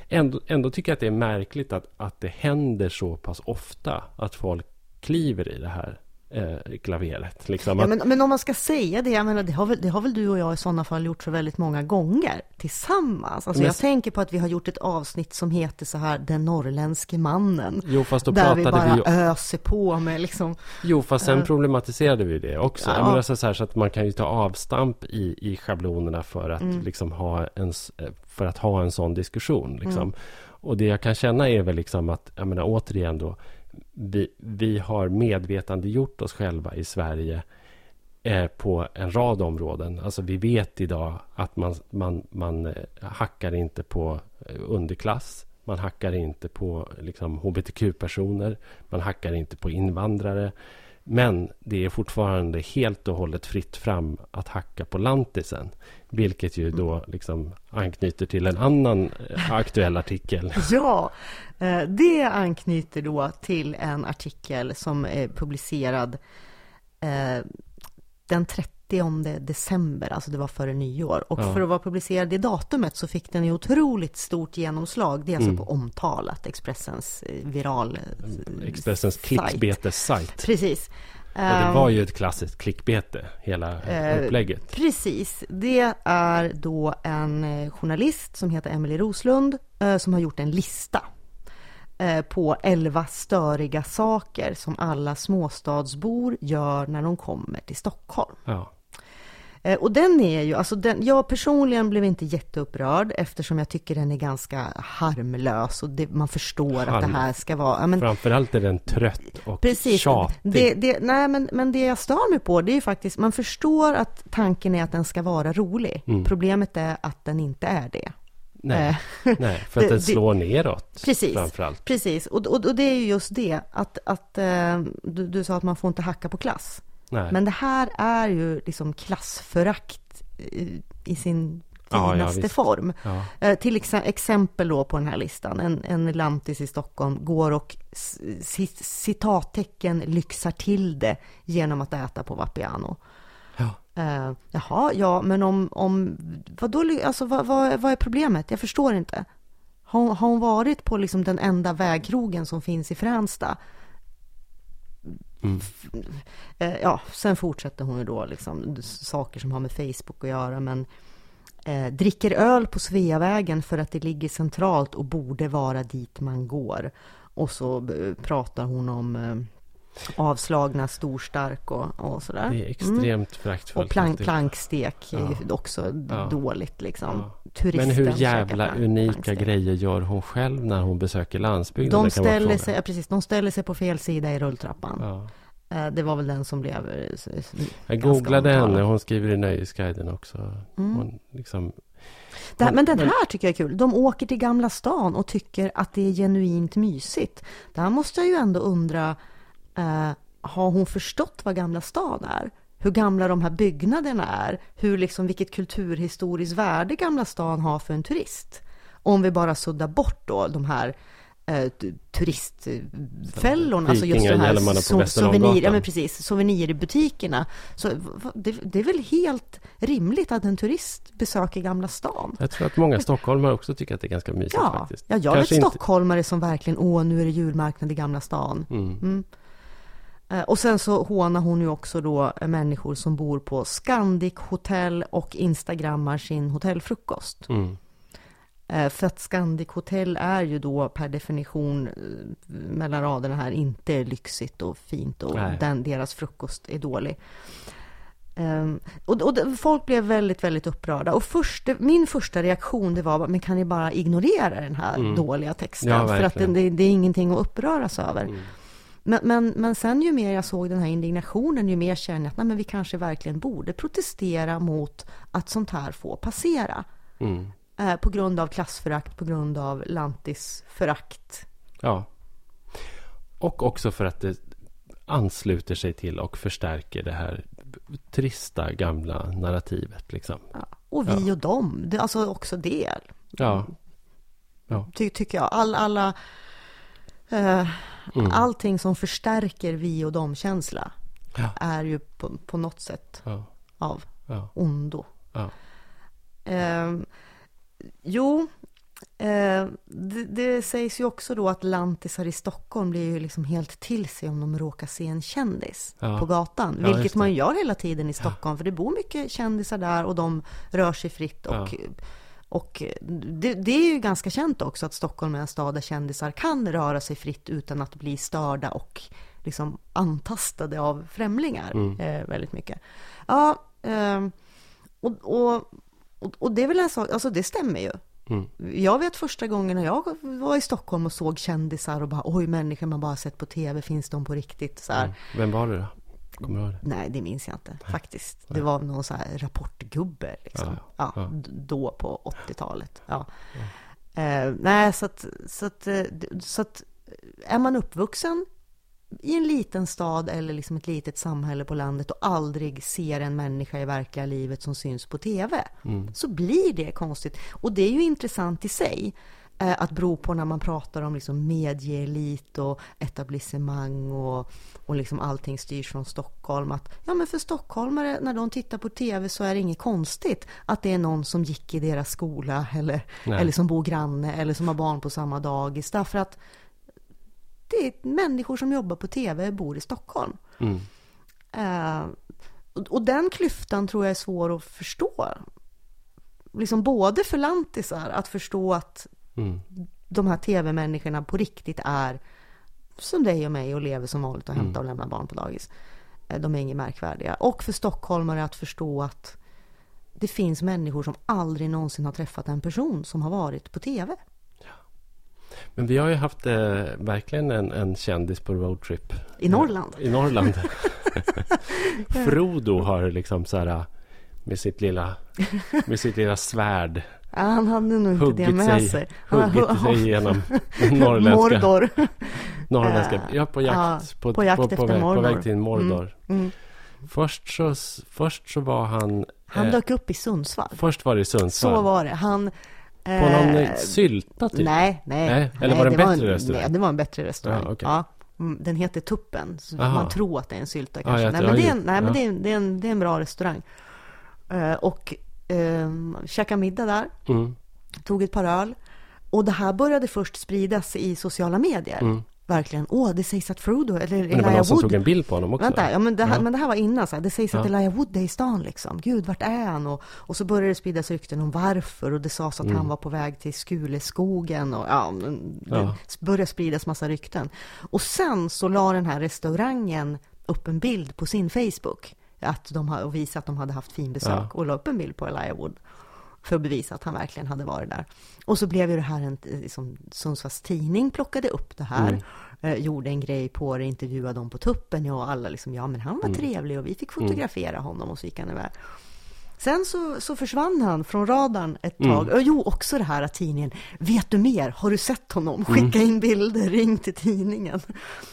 Speaker 2: ändå, ändå tycker jag att det är märkligt att, att det händer så pass ofta att folk kliver i det här eh, klaveret. Liksom
Speaker 1: Ja, men, men om man ska säga det, jag menar, det, har väl, det har väl du och jag i sådana fall gjort så väldigt många gånger tillsammans. Alltså
Speaker 2: Men-
Speaker 1: jag tänker på att vi har gjort ett avsnitt som heter så här, Den norrländske mannen.
Speaker 2: jo, fast då
Speaker 1: där vi bara
Speaker 2: vi
Speaker 1: öser på med liksom,
Speaker 2: Jo, fast sen
Speaker 1: Eh.
Speaker 2: problematiserade vi det också.
Speaker 1: Ja.
Speaker 2: Menar så, här, så att man kan ju ta avstamp i, i schablonerna för att,
Speaker 1: Mm.
Speaker 2: liksom ha en, eh, för att ha en sån diskussion. Liksom.
Speaker 1: Mm.
Speaker 2: Och det jag kan känna är väl liksom att, jag menar återigen då, vi, vi har medvetandegjort oss själva i Sverige eh, på en rad områden. Alltså vi vet idag att man, man, man eh, hackar inte på eh, underklass. Man hackar inte på liksom, hbtq-personer. Man hackar inte på invandrare. Men det är fortfarande helt och hållet fritt fram att hacka på lantisen. Vilket ju då liksom anknyter till en annan eh, aktuell artikel.
Speaker 1: ja, eh, det anknyter då till en artikel som är publicerad eh, den 30 december, alltså det var före nyår. Och
Speaker 2: Ja.
Speaker 1: för att vara publicerad i datumet så fick den ju otroligt stort genomslag. Det är alltså
Speaker 2: Mm.
Speaker 1: på Omtalat, Expressens eh, viral eh,
Speaker 2: Expressens
Speaker 1: sajt.
Speaker 2: klickbetessajt.
Speaker 1: Precis.
Speaker 2: Och det
Speaker 1: Ehm,
Speaker 2: var ju ett klassiskt klickbete, hela
Speaker 1: Eh,
Speaker 2: upplägget.
Speaker 1: Precis. Det är då en eh, journalist som heter Emily Roslund eh, som har gjort en lista eh, på 11 störiga saker som alla småstadsbor gör när de kommer till Stockholm.
Speaker 2: Ja.
Speaker 1: Eh, Och den är ju, alltså den, jag personligen blev inte jätteupprörd eftersom jag tycker den är ganska harmlös och det, man förstår att
Speaker 2: Harm.
Speaker 1: det här ska vara, ja, men,
Speaker 2: Framförallt är den trött och
Speaker 1: Precis.
Speaker 2: tjatig.
Speaker 1: Det, det, nej, men, men det jag stör mig på, det är ju faktiskt, man förstår att tanken är att den ska vara rolig.
Speaker 2: Mm.
Speaker 1: Problemet är att den inte är det.
Speaker 2: Nej,
Speaker 1: Eh,
Speaker 2: nej, för att
Speaker 1: det-
Speaker 2: den slår neråt.
Speaker 1: Precis.
Speaker 2: Framförallt.
Speaker 1: Precis, och, och, och det är ju just det, att, att eh, du, du sa att man får inte hacka på klass.
Speaker 2: Nej.
Speaker 1: Men det här är ju liksom klassförakt i sin
Speaker 2: Ja, ja,
Speaker 1: finaste
Speaker 2: visst.
Speaker 1: form.
Speaker 2: Ja.
Speaker 1: Eh, till exempel då på den här listan, en, en lantis i Stockholm går och citattecken lyxar till det genom att äta på Vapiano.
Speaker 2: Ja.
Speaker 1: Eh, jaha, ja, men om, om vadå, alltså vad, vad, vad är problemet? Jag förstår inte. Har, hon- har hon varit på liksom den enda vägkrogen som finns i Fränsta?
Speaker 2: Mm.
Speaker 1: Eh, ja, sen fortsätter hon ju då liksom saker som har med Facebook att göra, men eh, dricker öl på Sveavägen för att det ligger centralt och borde vara dit man går. Och så eh, pratar hon om eh, avslagna storstark och, och sådär.
Speaker 2: Det är extremt föraktfullt.
Speaker 1: Och plank, plankstek är ju
Speaker 2: Ja.
Speaker 1: också
Speaker 2: Ja.
Speaker 1: dåligt liksom.
Speaker 2: Ja.
Speaker 1: Turisten
Speaker 2: Men hur jävla
Speaker 1: plank-
Speaker 2: unika
Speaker 1: plankstek.
Speaker 2: grejer gör hon själv när hon besöker landsbygden?
Speaker 1: De ställer, sig, precis, de ställer sig på fel sida i rulltrappan.
Speaker 2: Ja.
Speaker 1: Eh, Det var väl den som blev eh,
Speaker 2: Jag googlade henne, hon skriver i Nöjesguiden också.
Speaker 1: Mm.
Speaker 2: Hon liksom,
Speaker 1: Det här, men den här tycker jag är kul. De åker till Gamla stan och tycker att det är genuint mysigt. Där måste jag ju ändå undra, eh, har hon förstått vad Gamla stan är? Hur gamla de här byggnaderna är? Hur liksom, vilket kulturhistoriskt värde Gamla stan har för en turist? Om vi bara suddar bort då de här eh, turistfällorna, alltså just de här so- souvenir, ja men precis, souvenirbutikerna. Så v- v- det, det är väl helt rimligt att en turist besöker Gamla stan?
Speaker 2: jag tror att många stockholmare också tycker att det är ganska mysigt
Speaker 1: Ja,
Speaker 2: faktiskt.
Speaker 1: ja jag
Speaker 2: Kanske
Speaker 1: vet
Speaker 2: inte-
Speaker 1: stockholmare som verkligen, åh nu är det julmarknad i Gamla stan.
Speaker 2: Mm.
Speaker 1: Mm. Eh, Och sen så hånar hon ju också då eh, människor som bor på Scandic hotell och instagrammar sin hotellfrukost.
Speaker 2: Mm.
Speaker 1: Eh, För att Scandic hotell är ju då per definition mellan raderna här inte lyxigt och fint och
Speaker 2: Nej.
Speaker 1: den, deras frukost är dålig. Ehm, och, och folk blev väldigt, väldigt upprörda. Och först, min första reaktion det var, men kan ni bara ignorera den här
Speaker 2: Mm.
Speaker 1: dåliga texten?
Speaker 2: Ja,
Speaker 1: för att det, det är ingenting att uppröras över.
Speaker 2: Mm.
Speaker 1: Men, men, men sen ju mer jag såg den här indignationen, ju mer känner jag att nej, men vi kanske verkligen borde protestera mot att sånt här får passera.
Speaker 2: Mm.
Speaker 1: Eh, på grund av klassförakt, på grund av lantisförakt.
Speaker 2: Ja. Och också för att det ansluter sig till och förstärker det här trista gamla narrativet. Liksom.
Speaker 1: Ja. Och vi och dem, det, alltså också det.
Speaker 2: Ja.
Speaker 1: Ty, tycker jag. All, alla, eh,
Speaker 2: Mm.
Speaker 1: Allting som förstärker vi och dem-känsla
Speaker 2: Ja.
Speaker 1: är ju på, på något sätt
Speaker 2: Ja.
Speaker 1: av
Speaker 2: Ja.
Speaker 1: ondo. Eh, jo, eh, det, det sägs ju också då att lantisar i Stockholm blir ju liksom helt till sig om de råkar se en kändis på gatan. Vilket man gör hela tiden i Stockholm, för det bor mycket kändisar där och de rör sig fritt. Och. Och det, det är ju ganska känt också att Stockholm är en stad där kändisar kan röra sig fritt utan att bli störda och liksom antastade av främlingar
Speaker 2: Mm.
Speaker 1: eh, väldigt mycket. Ja, ehm, och, och, och, och det är väl en sak, alltså det stämmer ju.
Speaker 2: Mm.
Speaker 1: Jag vet första gången när jag var i Stockholm och såg kändisar och bara oj, människor man bara sett på tv, finns de på riktigt? Så.
Speaker 2: Mm. Vem var det då? Kommer du ihåg det?
Speaker 1: Nej, det minns jag inte faktiskt. Det var någon så här rapportgubbe liksom.
Speaker 2: Ja,
Speaker 1: Ja, då på 80-talet. Ja. Eh, nej, så att, så, att, eh, så att är man uppvuxen i en liten stad eller liksom ett litet samhälle på landet och aldrig ser en människa i verkliga livet som syns på tv,
Speaker 2: Mm.
Speaker 1: så blir det konstigt. Och det är ju intressant i sig eh, att bero på när man pratar om liksom medieelit och etablissemang och, och liksom allting styrs från Stockholm. Att, ja, men för stockholmare, när de tittar på tv så är det inget konstigt att det är någon som gick i deras skola eller,
Speaker 2: Nej.
Speaker 1: eller som bor granne eller som har barn på samma dagis. Därför att det är människor som jobbar på tv bor i Stockholm.
Speaker 2: Mm.
Speaker 1: Eh, och, och den klyftan tror jag är svår att förstå. Liksom både för lantisar att förstå att
Speaker 2: Mm.
Speaker 1: de här tv-människorna på riktigt är som dig och mig och lever som vanligt och hämtar och lämnar barn på dagis. Eh, De är inget märkvärdiga. Och för stockholmare att förstå att det finns människor som aldrig någonsin har träffat en person som har varit på tv.
Speaker 2: Men vi har ju haft eh, verkligen en, en kändis på roadtrip.
Speaker 1: I Norrland.
Speaker 2: I Norrland. Frodo har liksom så här med sitt lilla, med sitt lilla svärd
Speaker 1: Ja, han hade nog inte det med
Speaker 2: sig,
Speaker 1: sig. Han
Speaker 2: huggit sig igenom norrländska,
Speaker 1: Mordor.
Speaker 2: norrländska ja, på jakt,
Speaker 1: ja,
Speaker 2: på,
Speaker 1: på jakt
Speaker 2: på,
Speaker 1: efter
Speaker 2: väg, på väg till Mordor.
Speaker 1: Mm.
Speaker 2: Först, så, först så var han,
Speaker 1: Han
Speaker 2: eh,
Speaker 1: dök upp i Sundsvall.
Speaker 2: först var det i Sundsvall.
Speaker 1: Så var det. Han...
Speaker 2: På någon
Speaker 1: eh,
Speaker 2: eh, sylta typ.
Speaker 1: Nej, nej.
Speaker 2: Nej, eller var det en
Speaker 1: var
Speaker 2: bättre restaurang?
Speaker 1: Nej, det var en bättre restaurang.
Speaker 2: Ja, okej.
Speaker 1: Ja, Mm, Den heter Tuppen, så
Speaker 2: Aha.
Speaker 1: man tror att det är en sylta
Speaker 2: Ja,
Speaker 1: kanske.
Speaker 2: jag-
Speaker 1: nej, men, det är en,
Speaker 2: ju-
Speaker 1: nej, men
Speaker 2: ja.
Speaker 1: det är, en- det, är en, det är en bra restaurang. Eh, och eh, käkade middag där,
Speaker 2: Mm.
Speaker 1: tog ett par öl. Och det här började först spridas i sociala medier.
Speaker 2: Mm.
Speaker 1: verkligen, åh, det sägs att Frodo, eller
Speaker 2: Men det var
Speaker 1: Elijah
Speaker 2: någon som
Speaker 1: Wood
Speaker 2: tog en bild på honom också?
Speaker 1: Vänta, ja, men, det här,
Speaker 2: Ja.
Speaker 1: men det här var innan, så här. det sägs att
Speaker 2: Ja.
Speaker 1: Elijah Wood är i stan liksom. Gud, vart är han? Och, och så började det spridas rykten om varför och det sades att
Speaker 2: Mm.
Speaker 1: han var på väg till Skuleskogen och ja, det
Speaker 2: Ja.
Speaker 1: började spridas massa rykten. Och sen så la den här restaurangen upp en bild på sin Facebook att de har, och visade att de hade haft fin besök
Speaker 2: Ja.
Speaker 1: och la upp en bild på Elijah Wood för att bevisa att han verkligen hade varit där. Och så blev ju det här en, liksom, Sundsvalls tidning plockade upp det här,
Speaker 2: Mm.
Speaker 1: eh, gjorde en grej på det, intervjuade dem på tuppen, ja, och alla liksom, ja men han var
Speaker 2: Mm.
Speaker 1: trevlig och vi fick fotografera honom och så gick han iväg. Sen så, så försvann han från radarn ett
Speaker 2: Mm.
Speaker 1: tag. Och jo, också det här att tidningen, vet du mer? Har du sett honom? Skicka
Speaker 2: Mm.
Speaker 1: in bilder, ring till tidningen.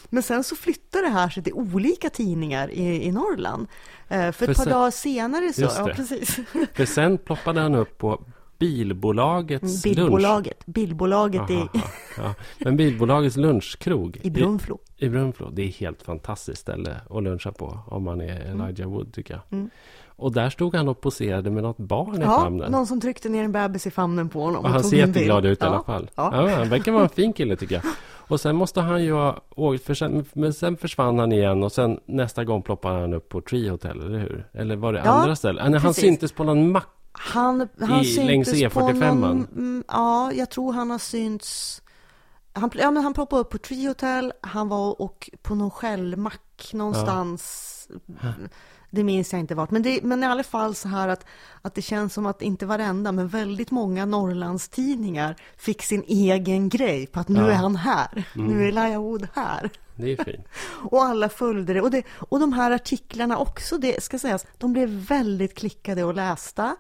Speaker 1: Men sen så flyttade det här sig till olika tidningar i, i Norrland. Eh, för ett
Speaker 2: För
Speaker 1: par
Speaker 2: sen-
Speaker 1: dagar senare så, ja precis.
Speaker 2: För sen ploppade han upp på bilbolagets lunch.
Speaker 1: Bildbolaget, bildbolaget i,
Speaker 2: Aha, ja. Men bilbolagets lunchkrog
Speaker 1: i Brunflo.
Speaker 2: i, i Brunflo, det är ett helt fantastiskt ställe att luncha på om man är Elijah Wood tycker jag.
Speaker 1: Mm.
Speaker 2: Och där stod han och poserade med något barn i
Speaker 1: Ja,
Speaker 2: famnen.
Speaker 1: någon som tryckte ner en bebis i famnen på honom.
Speaker 2: Och han
Speaker 1: tog
Speaker 2: ser jätteglad ut i
Speaker 1: ja.
Speaker 2: alla fall.
Speaker 1: Ja.
Speaker 2: Ja. han verkar vara en fin kille tycker jag. Och sen måste han ju ha åkt, för sen, men sen försvann han igen och sen nästa gång ploppade han upp på Tree Hotel, eller hur? Eller var det
Speaker 1: Ja,
Speaker 2: andra ställen? Nej, han syntes på någon mack.
Speaker 1: Han, han
Speaker 2: I-
Speaker 1: syntes
Speaker 2: längs
Speaker 1: på
Speaker 2: E45.
Speaker 1: någon, mm, Ja, jag tror han har synts... Han, ja, men han ploppade upp på Tree Hotel, han var och på någon skällmack någonstans. Det minns jag inte vart. Men, det, men i alla fall så här att, att det känns som att inte varenda, men väldigt många Norrlandstidningar fick sin egen grej på att nu
Speaker 2: Ja.
Speaker 1: är han här. Nu är Elijah Wood här.
Speaker 2: Det är fint.
Speaker 1: Och alla följde det. Och, det. och de här artiklarna också, det ska sägas, de blev väldigt klickade och lästa.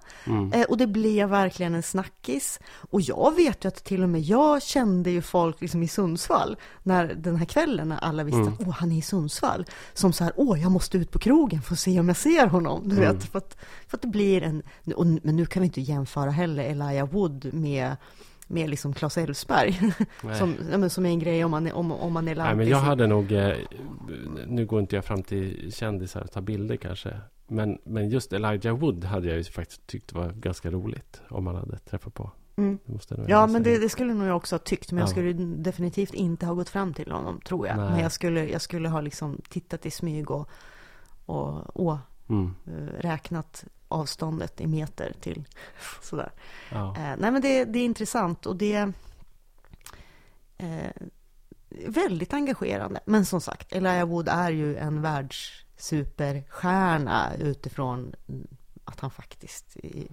Speaker 1: Eh, och det blev verkligen en snackis. Och jag vet ju att till och med jag kände ju folk liksom i Sundsvall, när den här kvällen när alla visste att åh, han är i Sundsvall. Som så här, åh, jag måste ut på krogen för att se om jag ser honom. Du vet, för att, för att det blir en... Och, men nu kan vi inte jämföra heller Elijah Wood med med liksom Claes Elfsberg. Som, men som är en grej om man är, om, om man är
Speaker 2: Nej, men
Speaker 1: lantis
Speaker 2: jag hade nog... Eh, nu går inte jag fram till kändisar och tar bilder kanske. Men, men just Elijah Wood hade jag ju faktiskt tyckt var ganska roligt. Om man hade träffat på.
Speaker 1: Mm.
Speaker 2: Jag
Speaker 1: Ja, men det, det skulle nog jag också ha tyckt. Men jag
Speaker 2: Ja.
Speaker 1: skulle definitivt inte ha gått fram till honom, tror jag.
Speaker 2: Nej.
Speaker 1: Men jag skulle, jag skulle ha liksom tittat i smyg och, och, och
Speaker 2: Mm.
Speaker 1: eh, räknat avståndet i meter till sådär.
Speaker 2: Ja.
Speaker 1: Eh, nej, men det, det är intressant och det är eh, väldigt engagerande. Men som sagt, Elijah Wood är ju en världssuperstjärna utifrån att han faktiskt är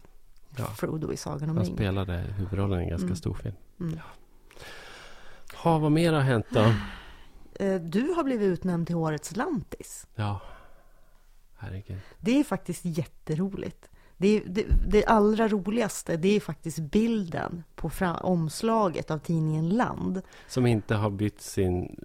Speaker 2: Ja.
Speaker 1: Frodo i Sagan om
Speaker 2: Han
Speaker 1: ringen.
Speaker 2: spelade huvudrollen i en ganska
Speaker 1: Mm.
Speaker 2: stor film.
Speaker 1: Mm.
Speaker 2: Ha, vad mer har hänt då?
Speaker 1: Eh, Du har blivit utnämnd till Årets lantis.
Speaker 2: Ja, herregud.
Speaker 1: Det är faktiskt jätteroligt. Det, det, det allra roligaste, det är faktiskt bilden på fra, omslaget av tidningen Land.
Speaker 2: Som inte har bytt sin...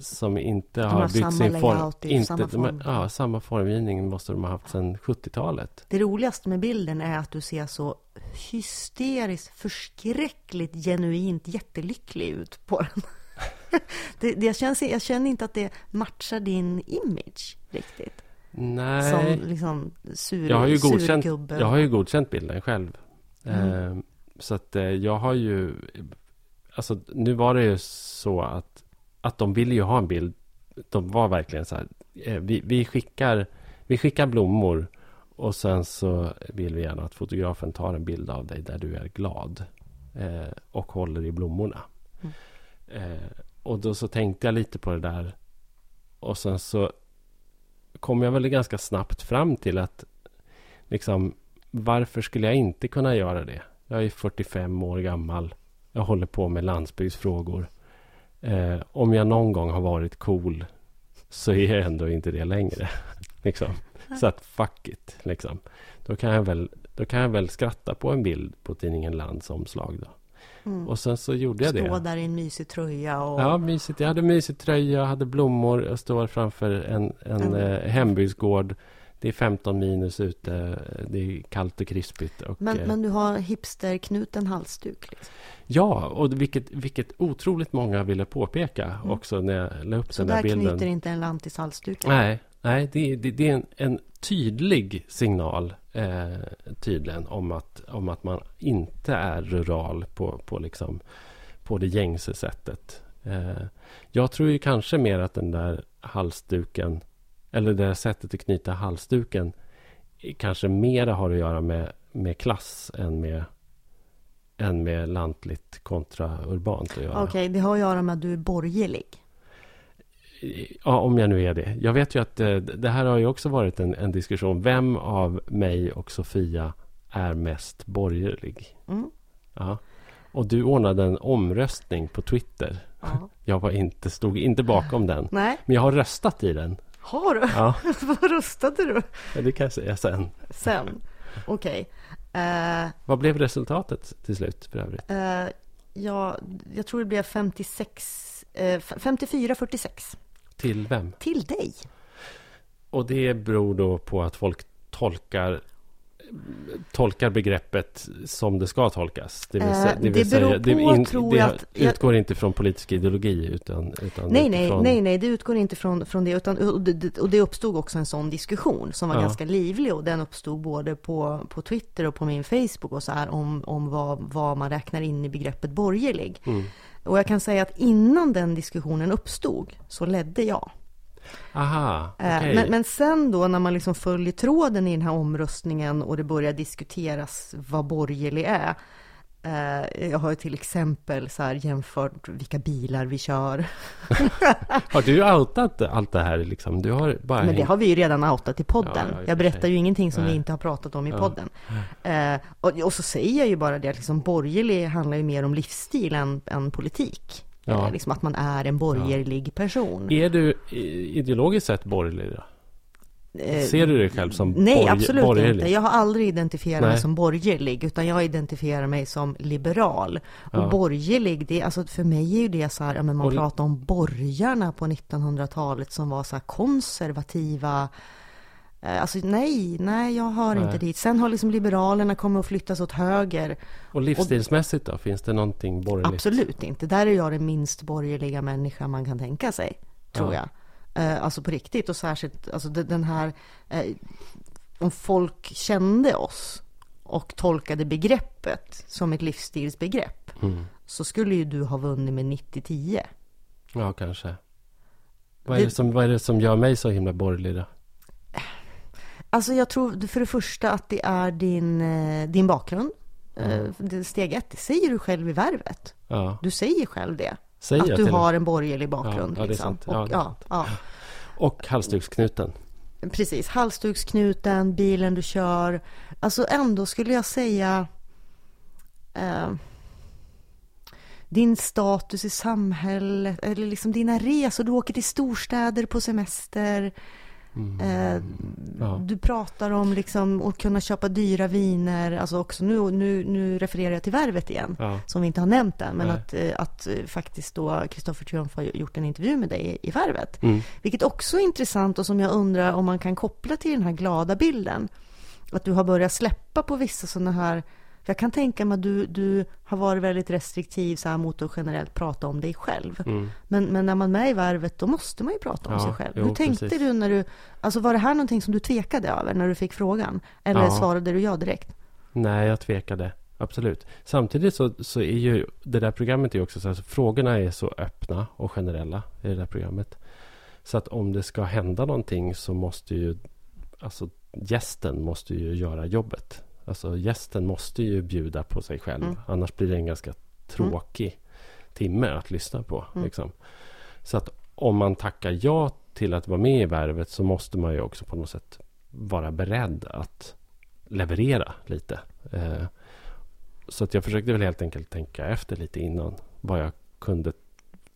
Speaker 2: Som inte
Speaker 1: har
Speaker 2: har bytt sin form.
Speaker 1: i
Speaker 2: Inte,
Speaker 1: samma
Speaker 2: de
Speaker 1: form.
Speaker 2: Ja, samma formgivning måste de ha haft sedan 70-talet.
Speaker 1: Det roligaste med bilden är att du ser så hysteriskt, förskräckligt, genuint jättelycklig ut på den. Det, det, jag, känner, jag känner inte att det matchar din image riktigt.
Speaker 2: Nej.
Speaker 1: Som liksom sur,
Speaker 2: jag, har ju godkänt, jag har ju godkänt bilden själv.
Speaker 1: Mm.
Speaker 2: Eh, så att eh, jag har ju... Alltså nu var det ju så att, att de ville ju ha en bild. De var verkligen så här. Eh, vi, vi, skickar, vi skickar blommor. Och sen så vill vi gärna att fotografen tar en bild av dig där du är glad. Eh, och håller i blommorna.
Speaker 1: Mm.
Speaker 2: Eh, och då så tänkte jag lite på det där. Och sen så kom jag väl ganska snabbt fram till att liksom, varför skulle jag inte kunna göra det? Jag är 45 år gammal. Jag håller på med landsbygdsfrågor. Eh, om jag någon gång har varit cool så är jag ändå inte det längre. liksom. Så att fuck it. Liksom. Då, kan jag väl, då kan jag väl skratta på en bild på tidningen Lands omslag. Då.
Speaker 1: Mm.
Speaker 2: Och sen så gjorde jag det.
Speaker 1: Stå där i en mysig tröja och...
Speaker 2: Ja, mysigt. Jag hade mysig tröja, jag hade blommor. Jag står framför en, en
Speaker 1: Mm.
Speaker 2: eh, hembygdsgård. Det är 15 minus ute. Det är kallt och krispigt. Och,
Speaker 1: men,
Speaker 2: eh,
Speaker 1: men du har hipsterknuten halsduk. Liksom.
Speaker 2: Ja, och vilket, vilket otroligt många ville påpeka också när jag la upp
Speaker 1: Mm. Så
Speaker 2: den där
Speaker 1: där
Speaker 2: bilden.
Speaker 1: knyter inte en lantis halsduk.
Speaker 2: Nej, nej det, det, det är en, en tydlig signal eh, tydligen om att, om att man inte är rural på, på, liksom, på det gängse sättet. Eh, jag tror ju kanske mer att den där halsduken, eller det där sättet att knyta halsduken, kanske mera har att göra med, med klass än med, än med lantligt kontra urbant att göra.
Speaker 1: Okej, okay, det har att göra med att du är borgerlig.
Speaker 2: Ja, om jag nu är det. Jag vet ju att det, det här har ju också varit en, en, diskussion. Vem av mig och Sofia är mest borgerlig? Mm. Ja. Och du ordnade en omröstning på Twitter. Ja. Jag var inte, stod inte bakom den.
Speaker 1: Nej.
Speaker 2: Men jag har röstat i den.
Speaker 1: Har du?
Speaker 2: Ja.
Speaker 1: Vad röstade du?
Speaker 2: Ja, det kan jag säga sen.
Speaker 1: Sen? Okej. Okay. Uh,
Speaker 2: eh, Vad blev resultatet till slut för övrigt? Uh,
Speaker 1: ja, jag tror det blev 56, uh, 54-46.
Speaker 2: Till vem?
Speaker 1: Till dig.
Speaker 2: Och det beror då på att folk tolkar tolkar begreppet som det ska tolkas.
Speaker 1: Det, vill säga, det, vill det beror säga, på, in, tror
Speaker 2: det
Speaker 1: jag... Att,
Speaker 2: utgår inte från politisk ideologi utan... utan
Speaker 1: nej, nej, från... nej, nej, det utgår inte från, från det. Utan, och, det, och det uppstod också en sån diskussion som var ja. ganska livlig och den uppstod både på, på Twitter och på min Facebook och så här om, om vad, vad man räknar in i begreppet borgerlig. Mm. Och jag kan säga att innan den diskussionen uppstod så ledde jag.
Speaker 2: Aha,
Speaker 1: eh, okay. men, men sen då när man liksom följer tråden i den här omröstningen och det börjar diskuteras vad borgerlig är. Eh, jag har ju till exempel så här jämfört vilka bilar vi kör.
Speaker 2: har du outat allt det här liksom? Du har bara
Speaker 1: Men det har vi ju redan outat i podden. Ja, ja, jag berättar ju ingenting som Nej. vi inte har pratat om i ja. podden. Eh, och, och, så säger jag ju bara det, liksom borgerlig handlar ju mer om livsstil än, än politik. Ja. Liksom att man är en borgerlig person.
Speaker 2: Är du ideologiskt sett borgerlig? Då? Eh, Ser du dig själv som
Speaker 1: Nej, borg absolut borgerlig? inte. Jag har aldrig identifierat Nej. mig som borgerlig, utan jag identifierar mig som liberal. Och ja. borgerlig, det, alltså för mig är ju det så här, men man och... pratar om borgarna på 1900-talet som var så konservativa, Eh, alltså nej, nej, jag hör nej. inte dit. Sen har liksom Liberalerna kommit att flyttas åt höger.
Speaker 2: Och livsstilsmässigt då? Finns det någonting borgerligt?
Speaker 1: Absolut inte. Där är jag den minst borgerliga människa man kan tänka sig, tror ja. jag. Eh, alltså på riktigt och särskilt, alltså den här, eh, om folk kände oss och tolkade begreppet som ett livsstilsbegrepp mm. så skulle ju du ha vunnit med 90-10.
Speaker 2: Ja, kanske. Vad är, det, som, vad är det som gör mig så himla borgerlig då?
Speaker 1: Alltså jag tror för det första att det är din, eh, din bakgrund. Mm. Steg ett, det säger du själv i värvet. Ja. Du säger själv det. Säger att du har en borgerlig bakgrund.
Speaker 2: Ja, ja, liksom. sant. Ja, och, ja, och halsduksknuten.
Speaker 1: Precis, halsduksknuten, bilen du kör. Alltså ändå skulle jag säga eh, din status i samhället eller liksom dina resor. Du åker till storstäder på semester. Mm. Eh, ja. Du pratar om liksom att kunna köpa dyra viner. Alltså också nu, nu, nu refererar jag till Värvet igen, ja. som vi inte har nämnt än. Men att, eh, att eh, faktiskt då Kristoffer Triumf har gjort en intervju med dig i Värvet. Mm. Vilket också är intressant och som jag undrar om man kan koppla till den här glada bilden. Att du har börjat släppa på vissa sådana här jag kan tänka mig att du, du har varit väldigt restriktiv så här, mot att generellt prata om dig själv. Mm. Men, men när man är med i värvet, då måste man ju prata om ja, sig själv. Jo, Hur tänkte precis. du när du, alltså var det här någonting som du tvekade över när du fick frågan? Eller ja. svarade du ja direkt?
Speaker 2: Nej, jag tvekade. Absolut. Samtidigt så, så är ju det där programmet är också så att frågorna är så öppna och generella i det där programmet. Så att om det ska hända någonting så måste ju alltså gästen måste ju göra jobbet. Alltså gästen måste ju bjuda på sig själv. Mm. Annars blir det en ganska tråkig mm. timme att lyssna på. Mm. Liksom. Så att om man tackar ja till att vara med i värvet så måste man ju också på något sätt vara beredd att leverera lite. Eh, så att jag försökte väl helt enkelt tänka efter lite innan vad jag kunde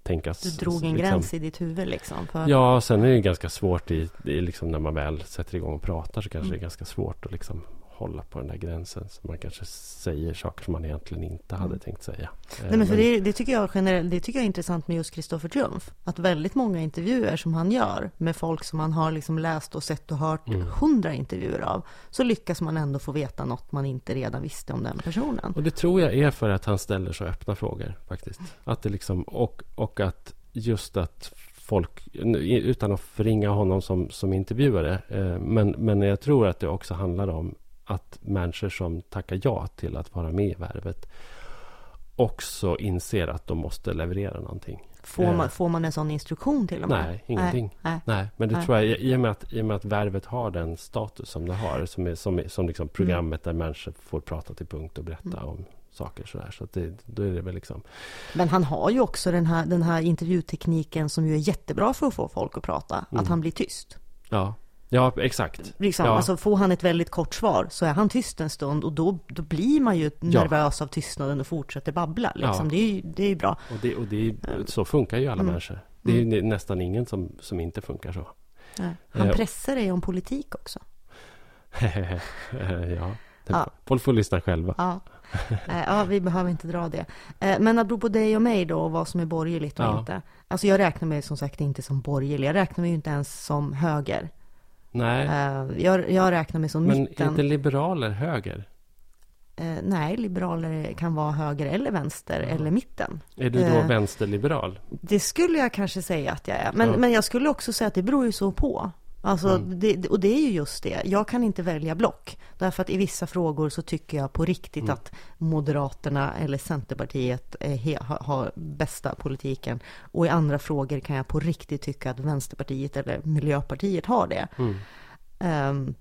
Speaker 2: tänkas.
Speaker 1: Du drog en liksom, gräns i ditt huvud liksom?
Speaker 2: För... Ja, sen är det ganska svårt i, i liksom när man väl sätter igång och pratar så kanske mm. det är ganska svårt att liksom hålla på den där gränsen. Så man kanske säger saker som man egentligen inte hade mm. tänkt säga.
Speaker 1: Nej, men för det, det, tycker jag generellt, det tycker jag är intressant med just Kristoffer Triumf. Att väldigt många intervjuer som han gör med folk som man har liksom läst och sett och hört mm. hundra mm. intervjuer av. Så lyckas man ändå få veta något man inte redan visste om den personen.
Speaker 2: Och det tror jag är för att han ställer så öppna frågor faktiskt. Att det liksom, och, och att just att folk, utan att förringa honom som, som intervjuare, eh, men, men jag tror att det också handlar om att människor som tackar ja till att vara med i värvet också inser att de måste leverera någonting.
Speaker 1: Får
Speaker 2: Eh.
Speaker 1: man, får man en sån instruktion till och med?
Speaker 2: Nej, ingenting.
Speaker 1: Nej,
Speaker 2: Nej, men det
Speaker 1: Nej.
Speaker 2: tror jag i- och, med att, i och med att värvet har den status som det har. Som, är, som, som liksom programmet där människor får prata till punkt och berätta
Speaker 1: Mm.
Speaker 2: om saker sådär. Så att det, då är det väl liksom...
Speaker 1: Men han har ju också den här, den här intervjutekniken som ju är jättebra för att få folk att prata.
Speaker 2: Mm.
Speaker 1: Att han blir tyst.
Speaker 2: Ja, ja exakt.
Speaker 1: Liksom,
Speaker 2: Ja.
Speaker 1: Alltså får han ett väldigt kort svar så är han tyst en stund och då, då blir man ju nervös av tystnaden och fortsätter babbla. Liksom.
Speaker 2: Ja.
Speaker 1: Det, är ju, det är ju bra.
Speaker 2: Och, det, och det, så funkar ju alla
Speaker 1: Mm.
Speaker 2: människor. Det är ju nästan ingen som, som inte funkar så.
Speaker 1: Nej. Han
Speaker 2: Eh,
Speaker 1: pressar dig om politik också.
Speaker 2: ja,
Speaker 1: Ja.
Speaker 2: folk får lyssna själva.
Speaker 1: Ja. Eh, ja, vi behöver inte dra det. Eh, Men apropå dig och mig då, och vad som är borgerligt och
Speaker 2: Ja.
Speaker 1: inte. Alltså jag räknar mig som sagt inte som borgerlig. Jag räknar mig ju inte ens som höger.
Speaker 2: Nej,
Speaker 1: Eh, Jag, jag räknar mig som
Speaker 2: men
Speaker 1: mitten.
Speaker 2: inte liberaler höger?
Speaker 1: Eh, nej, liberaler kan vara höger eller vänster eller mitten.
Speaker 2: Är du då
Speaker 1: Eh.
Speaker 2: vänsterliberal?
Speaker 1: Det skulle jag kanske säga att jag är. Men,
Speaker 2: Ja.
Speaker 1: men jag skulle också säga att det beror ju så på. Alltså,
Speaker 2: Mm.
Speaker 1: det, och det är ju just det. Jag kan inte välja block. Därför att i vissa frågor så tycker jag på riktigt
Speaker 2: Mm.
Speaker 1: att Moderaterna eller Centerpartiet he- har, har bästa politiken. Och i andra frågor kan jag på riktigt tycka att Vänsterpartiet eller Miljöpartiet har det.
Speaker 2: Mm.
Speaker 1: Ehm,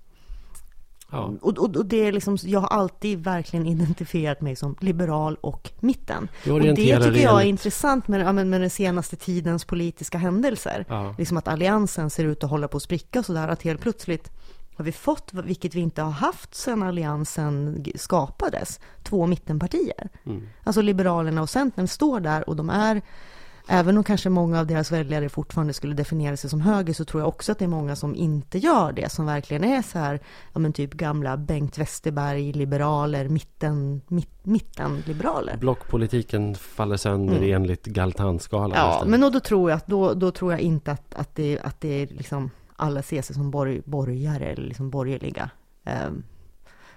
Speaker 2: Ja.
Speaker 1: och, och, och det är liksom, jag har alltid verkligen identifierat mig som liberal och mitten. Och det tycker jag är intressant med, men med den senaste tidens politiska händelser.
Speaker 2: Ja.
Speaker 1: Liksom att alliansen ser ut att hålla på att spricka och sådär. Att helt plötsligt har vi fått, vilket vi inte har haft sedan alliansen skapades, två mittenpartier.
Speaker 2: Mm.
Speaker 1: Alltså Liberalerna och Centern står där och de är, även om kanske många av deras väljare fortfarande skulle definiera sig som höger, så tror jag också att det är många som inte gör det, som verkligen är så här, ja men typ gamla Bengt Westerberg, liberaler, mitten, mitt, mittenliberaler.
Speaker 2: Blockpolitiken faller sönder
Speaker 1: Mm.
Speaker 2: enligt Galtanskalan.
Speaker 1: Ja,
Speaker 2: nästan.
Speaker 1: men då, då tror jag att då, då tror jag inte att, att det, att det är liksom alla ser sig som borg, borgare eller liksom borgerliga. Ehm,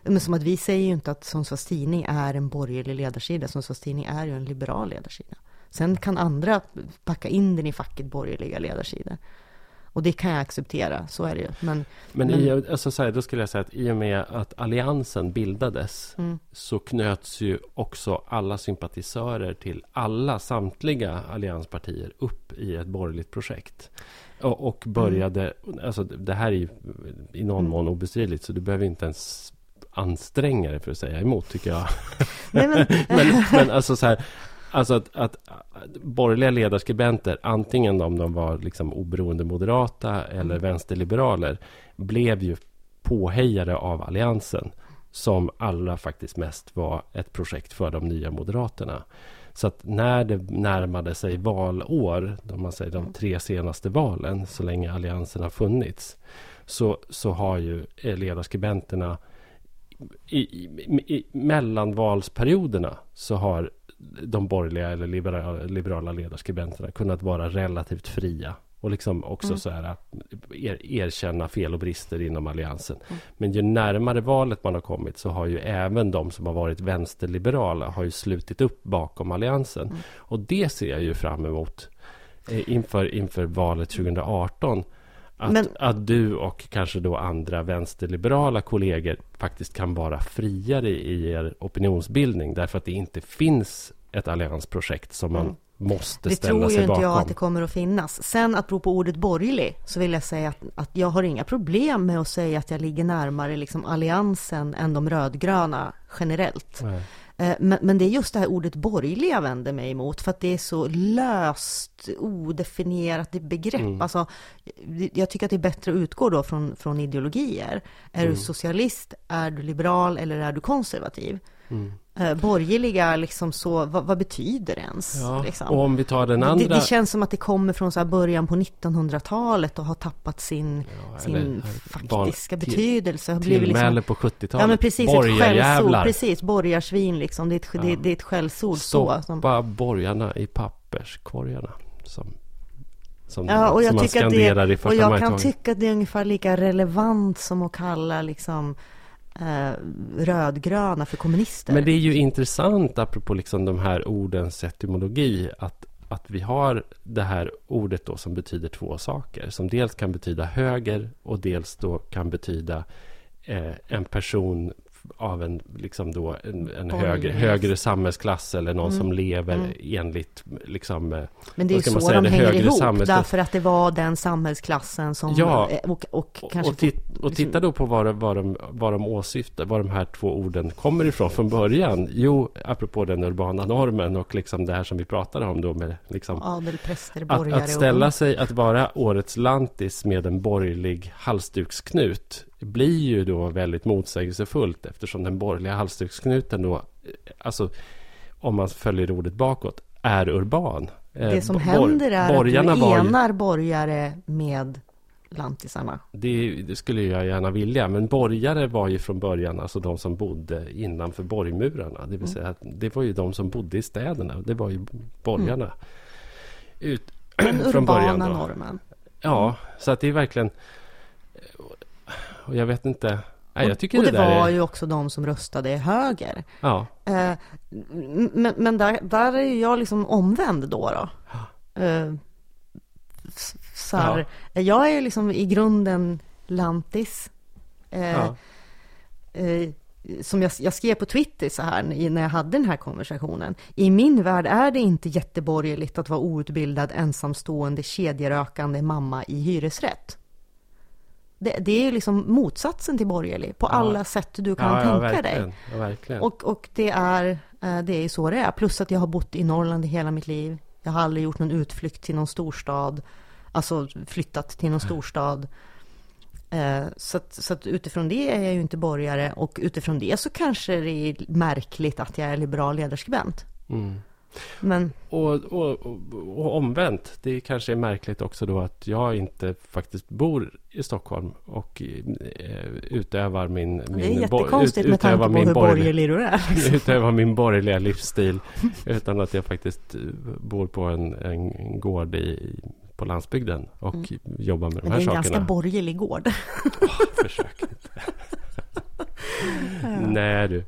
Speaker 1: men som att vi säger ju inte att Sundsvalls Tidning är en borgerlig ledarsida. Sundsvalls Tidning är ju en liberal ledarsida. Sen kan andra packa in den i facket borgerliga ledarsidor. Och det kan jag acceptera, så är det ju. Men,
Speaker 2: Men,
Speaker 1: Men-
Speaker 2: I, alltså, så här, då skulle jag säga att i och med att alliansen bildades
Speaker 1: mm,
Speaker 2: så knöts ju också alla sympatisörer till alla samtliga allianspartier upp i ett borgerligt projekt. Och, och började, alltså det här är ju i någon
Speaker 1: Mm.
Speaker 2: mån obestridligt så du behöver inte ens anstränga dig för att säga emot tycker jag.
Speaker 1: nej, men,
Speaker 2: men, men alltså så här, alltså att, att, borgerliga ledarskribenter, antingen om de var liksom oberoende moderata eller
Speaker 1: Mm.
Speaker 2: vänsterliberaler, blev ju påhejade av alliansen som allra faktiskt mest var ett projekt för de nya moderaterna. Så att när det närmade sig valår, om man säger de tre senaste valen, så länge alliansen har funnits, så, så har ju eh, ledarskribenterna i, i, i mellanvalsperioderna så har de borgerliga eller liberala, liberala ledarskribenterna kunnat vara relativt fria och liksom också
Speaker 1: Mm.
Speaker 2: så här att er, erkänna fel och brister inom alliansen.
Speaker 1: Mm.
Speaker 2: Men ju närmare valet man har kommit så har ju även de som har varit vänsterliberala har ju slutit upp bakom alliansen.
Speaker 1: Mm.
Speaker 2: Och det ser jag ju fram emot eh, inför, inför valet 2018. Att,
Speaker 1: Men-
Speaker 2: att du och kanske då andra vänsterliberala kollegor faktiskt kan vara friare i er opinionsbildning därför att det inte finns ett alliansprojekt som man
Speaker 1: Mm.
Speaker 2: måste
Speaker 1: det
Speaker 2: ställa
Speaker 1: tror ju
Speaker 2: sig
Speaker 1: inte
Speaker 2: bakom.
Speaker 1: jag att det kommer att finnas. Sen apropå ordet borgerlig så vill jag säga att, att jag har inga problem med att säga att jag ligger närmare liksom alliansen än de rödgröna generellt.
Speaker 2: Nej.
Speaker 1: Eh, Men, men det är just det här ordet borgerlig jag vänder mig emot för att det är så löst, odefinierat begrepp.
Speaker 2: Mm.
Speaker 1: Alltså, jag tycker att det är bättre att utgå då från, från ideologier. Är
Speaker 2: Mm.
Speaker 1: du socialist, är du liberal eller är du konservativ?
Speaker 2: Mm.
Speaker 1: Eh, borgerliga, liksom så, vad, vad betyder det ens?
Speaker 2: Ja.
Speaker 1: Liksom?
Speaker 2: Och om vi tar den
Speaker 1: Det,
Speaker 2: andra...
Speaker 1: det känns som att det kommer från så här början på 1900-talet och har tappat sin,
Speaker 2: Ja,
Speaker 1: sin faktiska
Speaker 2: till-
Speaker 1: betydelse. Blivit
Speaker 2: Tillmäle
Speaker 1: liksom,
Speaker 2: på 70-talet.
Speaker 1: ja men precis,
Speaker 2: Borgarjävlar.
Speaker 1: precis, borgarsvin liksom. Det är ett,
Speaker 2: Ja.
Speaker 1: det, det är ett skällsord så. Som,
Speaker 2: Stoppa borgarna i papperskorgarna. Som, som,
Speaker 1: ja, och jag
Speaker 2: man
Speaker 1: tycker att det, och jag kan tycka att det är ungefär lika relevant som att kalla liksom eh, rödgröna för kommunister.
Speaker 2: Men det är ju intressant, apropå liksom de här ordens etymologi, att, att vi har det här ordet då som betyder två saker. Som dels kan betyda höger och dels då kan betyda eh, en person av en, liksom då, en, en högre, högre samhällsklass eller någon
Speaker 1: Mm.
Speaker 2: som lever
Speaker 1: Mm.
Speaker 2: enligt liksom, eh,
Speaker 1: Men det är ju så
Speaker 2: säga,
Speaker 1: de hänger
Speaker 2: högre
Speaker 1: ihop,
Speaker 2: samhällsklass.
Speaker 1: därför att det var den samhällsklassen som...
Speaker 2: Ja.
Speaker 1: eh, Och, och kanske...
Speaker 2: och, tit, och titta då på vad, vad, de, vad de åsyftar, var de här två orden kommer ifrån från början. Jo, apropå den urbana normen och liksom det här som vi pratade om då med liksom
Speaker 1: Adel, präster,
Speaker 2: att,
Speaker 1: borgare
Speaker 2: att ställa
Speaker 1: och...
Speaker 2: sig, att vara årets lantis med en borgerlig halsduksknut blir ju då väldigt motsägelsefullt eftersom den borgerliga halsduksknuten då, eh, alltså om man följer ordet bakåt, är urban. Eh,
Speaker 1: Det som
Speaker 2: bor-
Speaker 1: händer är att du
Speaker 2: var ju-
Speaker 1: enar borgare med lantisarna.
Speaker 2: Det, det skulle jag gärna vilja, men borgare var ju från början alltså de som bodde innanför borgmurarna. Det vill
Speaker 1: Mm.
Speaker 2: säga att det var ju de som bodde i städerna. Det var ju borgarna. Ut,
Speaker 1: Den
Speaker 2: från början
Speaker 1: urbana
Speaker 2: då.
Speaker 1: normen.
Speaker 2: Ja, så att det är verkligen... Och jag vet inte... Nej, jag tycker
Speaker 1: och
Speaker 2: det,
Speaker 1: det var
Speaker 2: är...
Speaker 1: ju också de som röstade höger.
Speaker 2: Ja,
Speaker 1: Eh, men men där, där är jag liksom omvänd då. då. Eh, så här, Jag är liksom i grunden lantis. Eh,
Speaker 2: ja,
Speaker 1: eh, som jag, jag skrev på Twitter så här när jag hade den här konversationen. I min värld är det inte jätteborgerligt att vara outbildad, ensamstående, kedjerökande mamma i hyresrätt. Det, det är ju liksom motsatsen till borgerlig på
Speaker 2: Ja.
Speaker 1: alla sätt du kan
Speaker 2: ja,
Speaker 1: tänka dig. Och, och det, är, eh, det är så det är. Plus att jag har bott i Norrland i hela mitt liv. Jag har aldrig gjort någon utflykt till någon storstad. Alltså flyttat till någon storstad. Eh, Så att, så att utifrån det är jag ju inte borgare. Och utifrån det så kanske det är märkligt att jag är liberal ledarskribent.
Speaker 2: Mm.
Speaker 1: Men
Speaker 2: Och, och, och, och omvänt, det kanske är märkligt också då att jag inte faktiskt bor i Stockholm och eh, utövar min... min
Speaker 1: det är jättekonstigt
Speaker 2: ut-
Speaker 1: med tanke
Speaker 2: utövar
Speaker 1: på
Speaker 2: min
Speaker 1: hur borgerlig du är.
Speaker 2: utöva min borgerliga livsstil utan att jag faktiskt eh, bor på en, en gård i, på landsbygden och jobbar med de
Speaker 1: Mm. Men det
Speaker 2: här
Speaker 1: är en
Speaker 2: sakerna.
Speaker 1: ganska borgerlig gård.
Speaker 2: Försök inte. Nej du.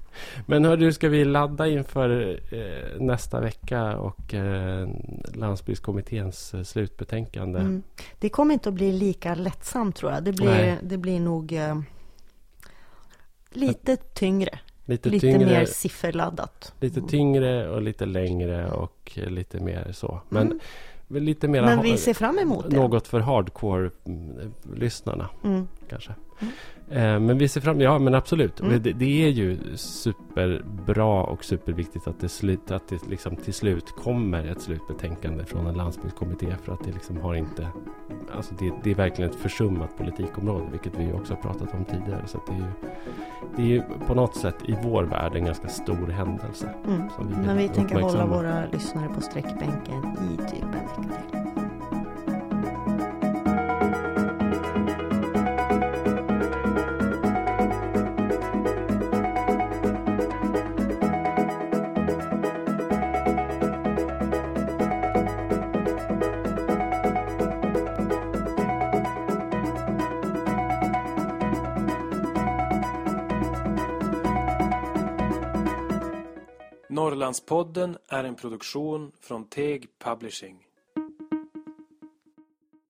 Speaker 2: Men hör du, ska vi ladda inför eh, nästa vecka och eh, Landsbygdskommitténs eh, slutbetänkande?
Speaker 1: Mm. Det kommer inte att bli lika lättsamt tror jag. Det blir,
Speaker 2: Nej.
Speaker 1: det blir nog eh, lite tyngre.
Speaker 2: Lite,
Speaker 1: Lite
Speaker 2: tyngre,
Speaker 1: mer sifferladdat.
Speaker 2: lite tyngre och lite längre och eh, lite mer så. Men
Speaker 1: Mm.
Speaker 2: lite mer
Speaker 1: Men vi ser fram emot det.
Speaker 2: något för hardcore-lyssnarna
Speaker 1: Mm.
Speaker 2: kanske.
Speaker 1: Mm.
Speaker 2: Eh, men vi ser fram ja men absolut.
Speaker 1: Mm.
Speaker 2: Det, det är ju superbra och superviktigt att det, slut, att det liksom till slut kommer ett slutbetänkande från en landsbygdskommitté. För att det liksom har inte... Alltså det, det är verkligen ett försummat politikområde, vilket vi också har pratat om tidigare. Så det är ju det är ju på något sätt i vår värld en ganska stor händelse.
Speaker 1: Mm.
Speaker 2: Vi
Speaker 1: Men vi tänker hålla våra lyssnare på sträckbänken i typ en vecka till.
Speaker 3: Norrlandspodden är en produktion från Teg Publishing.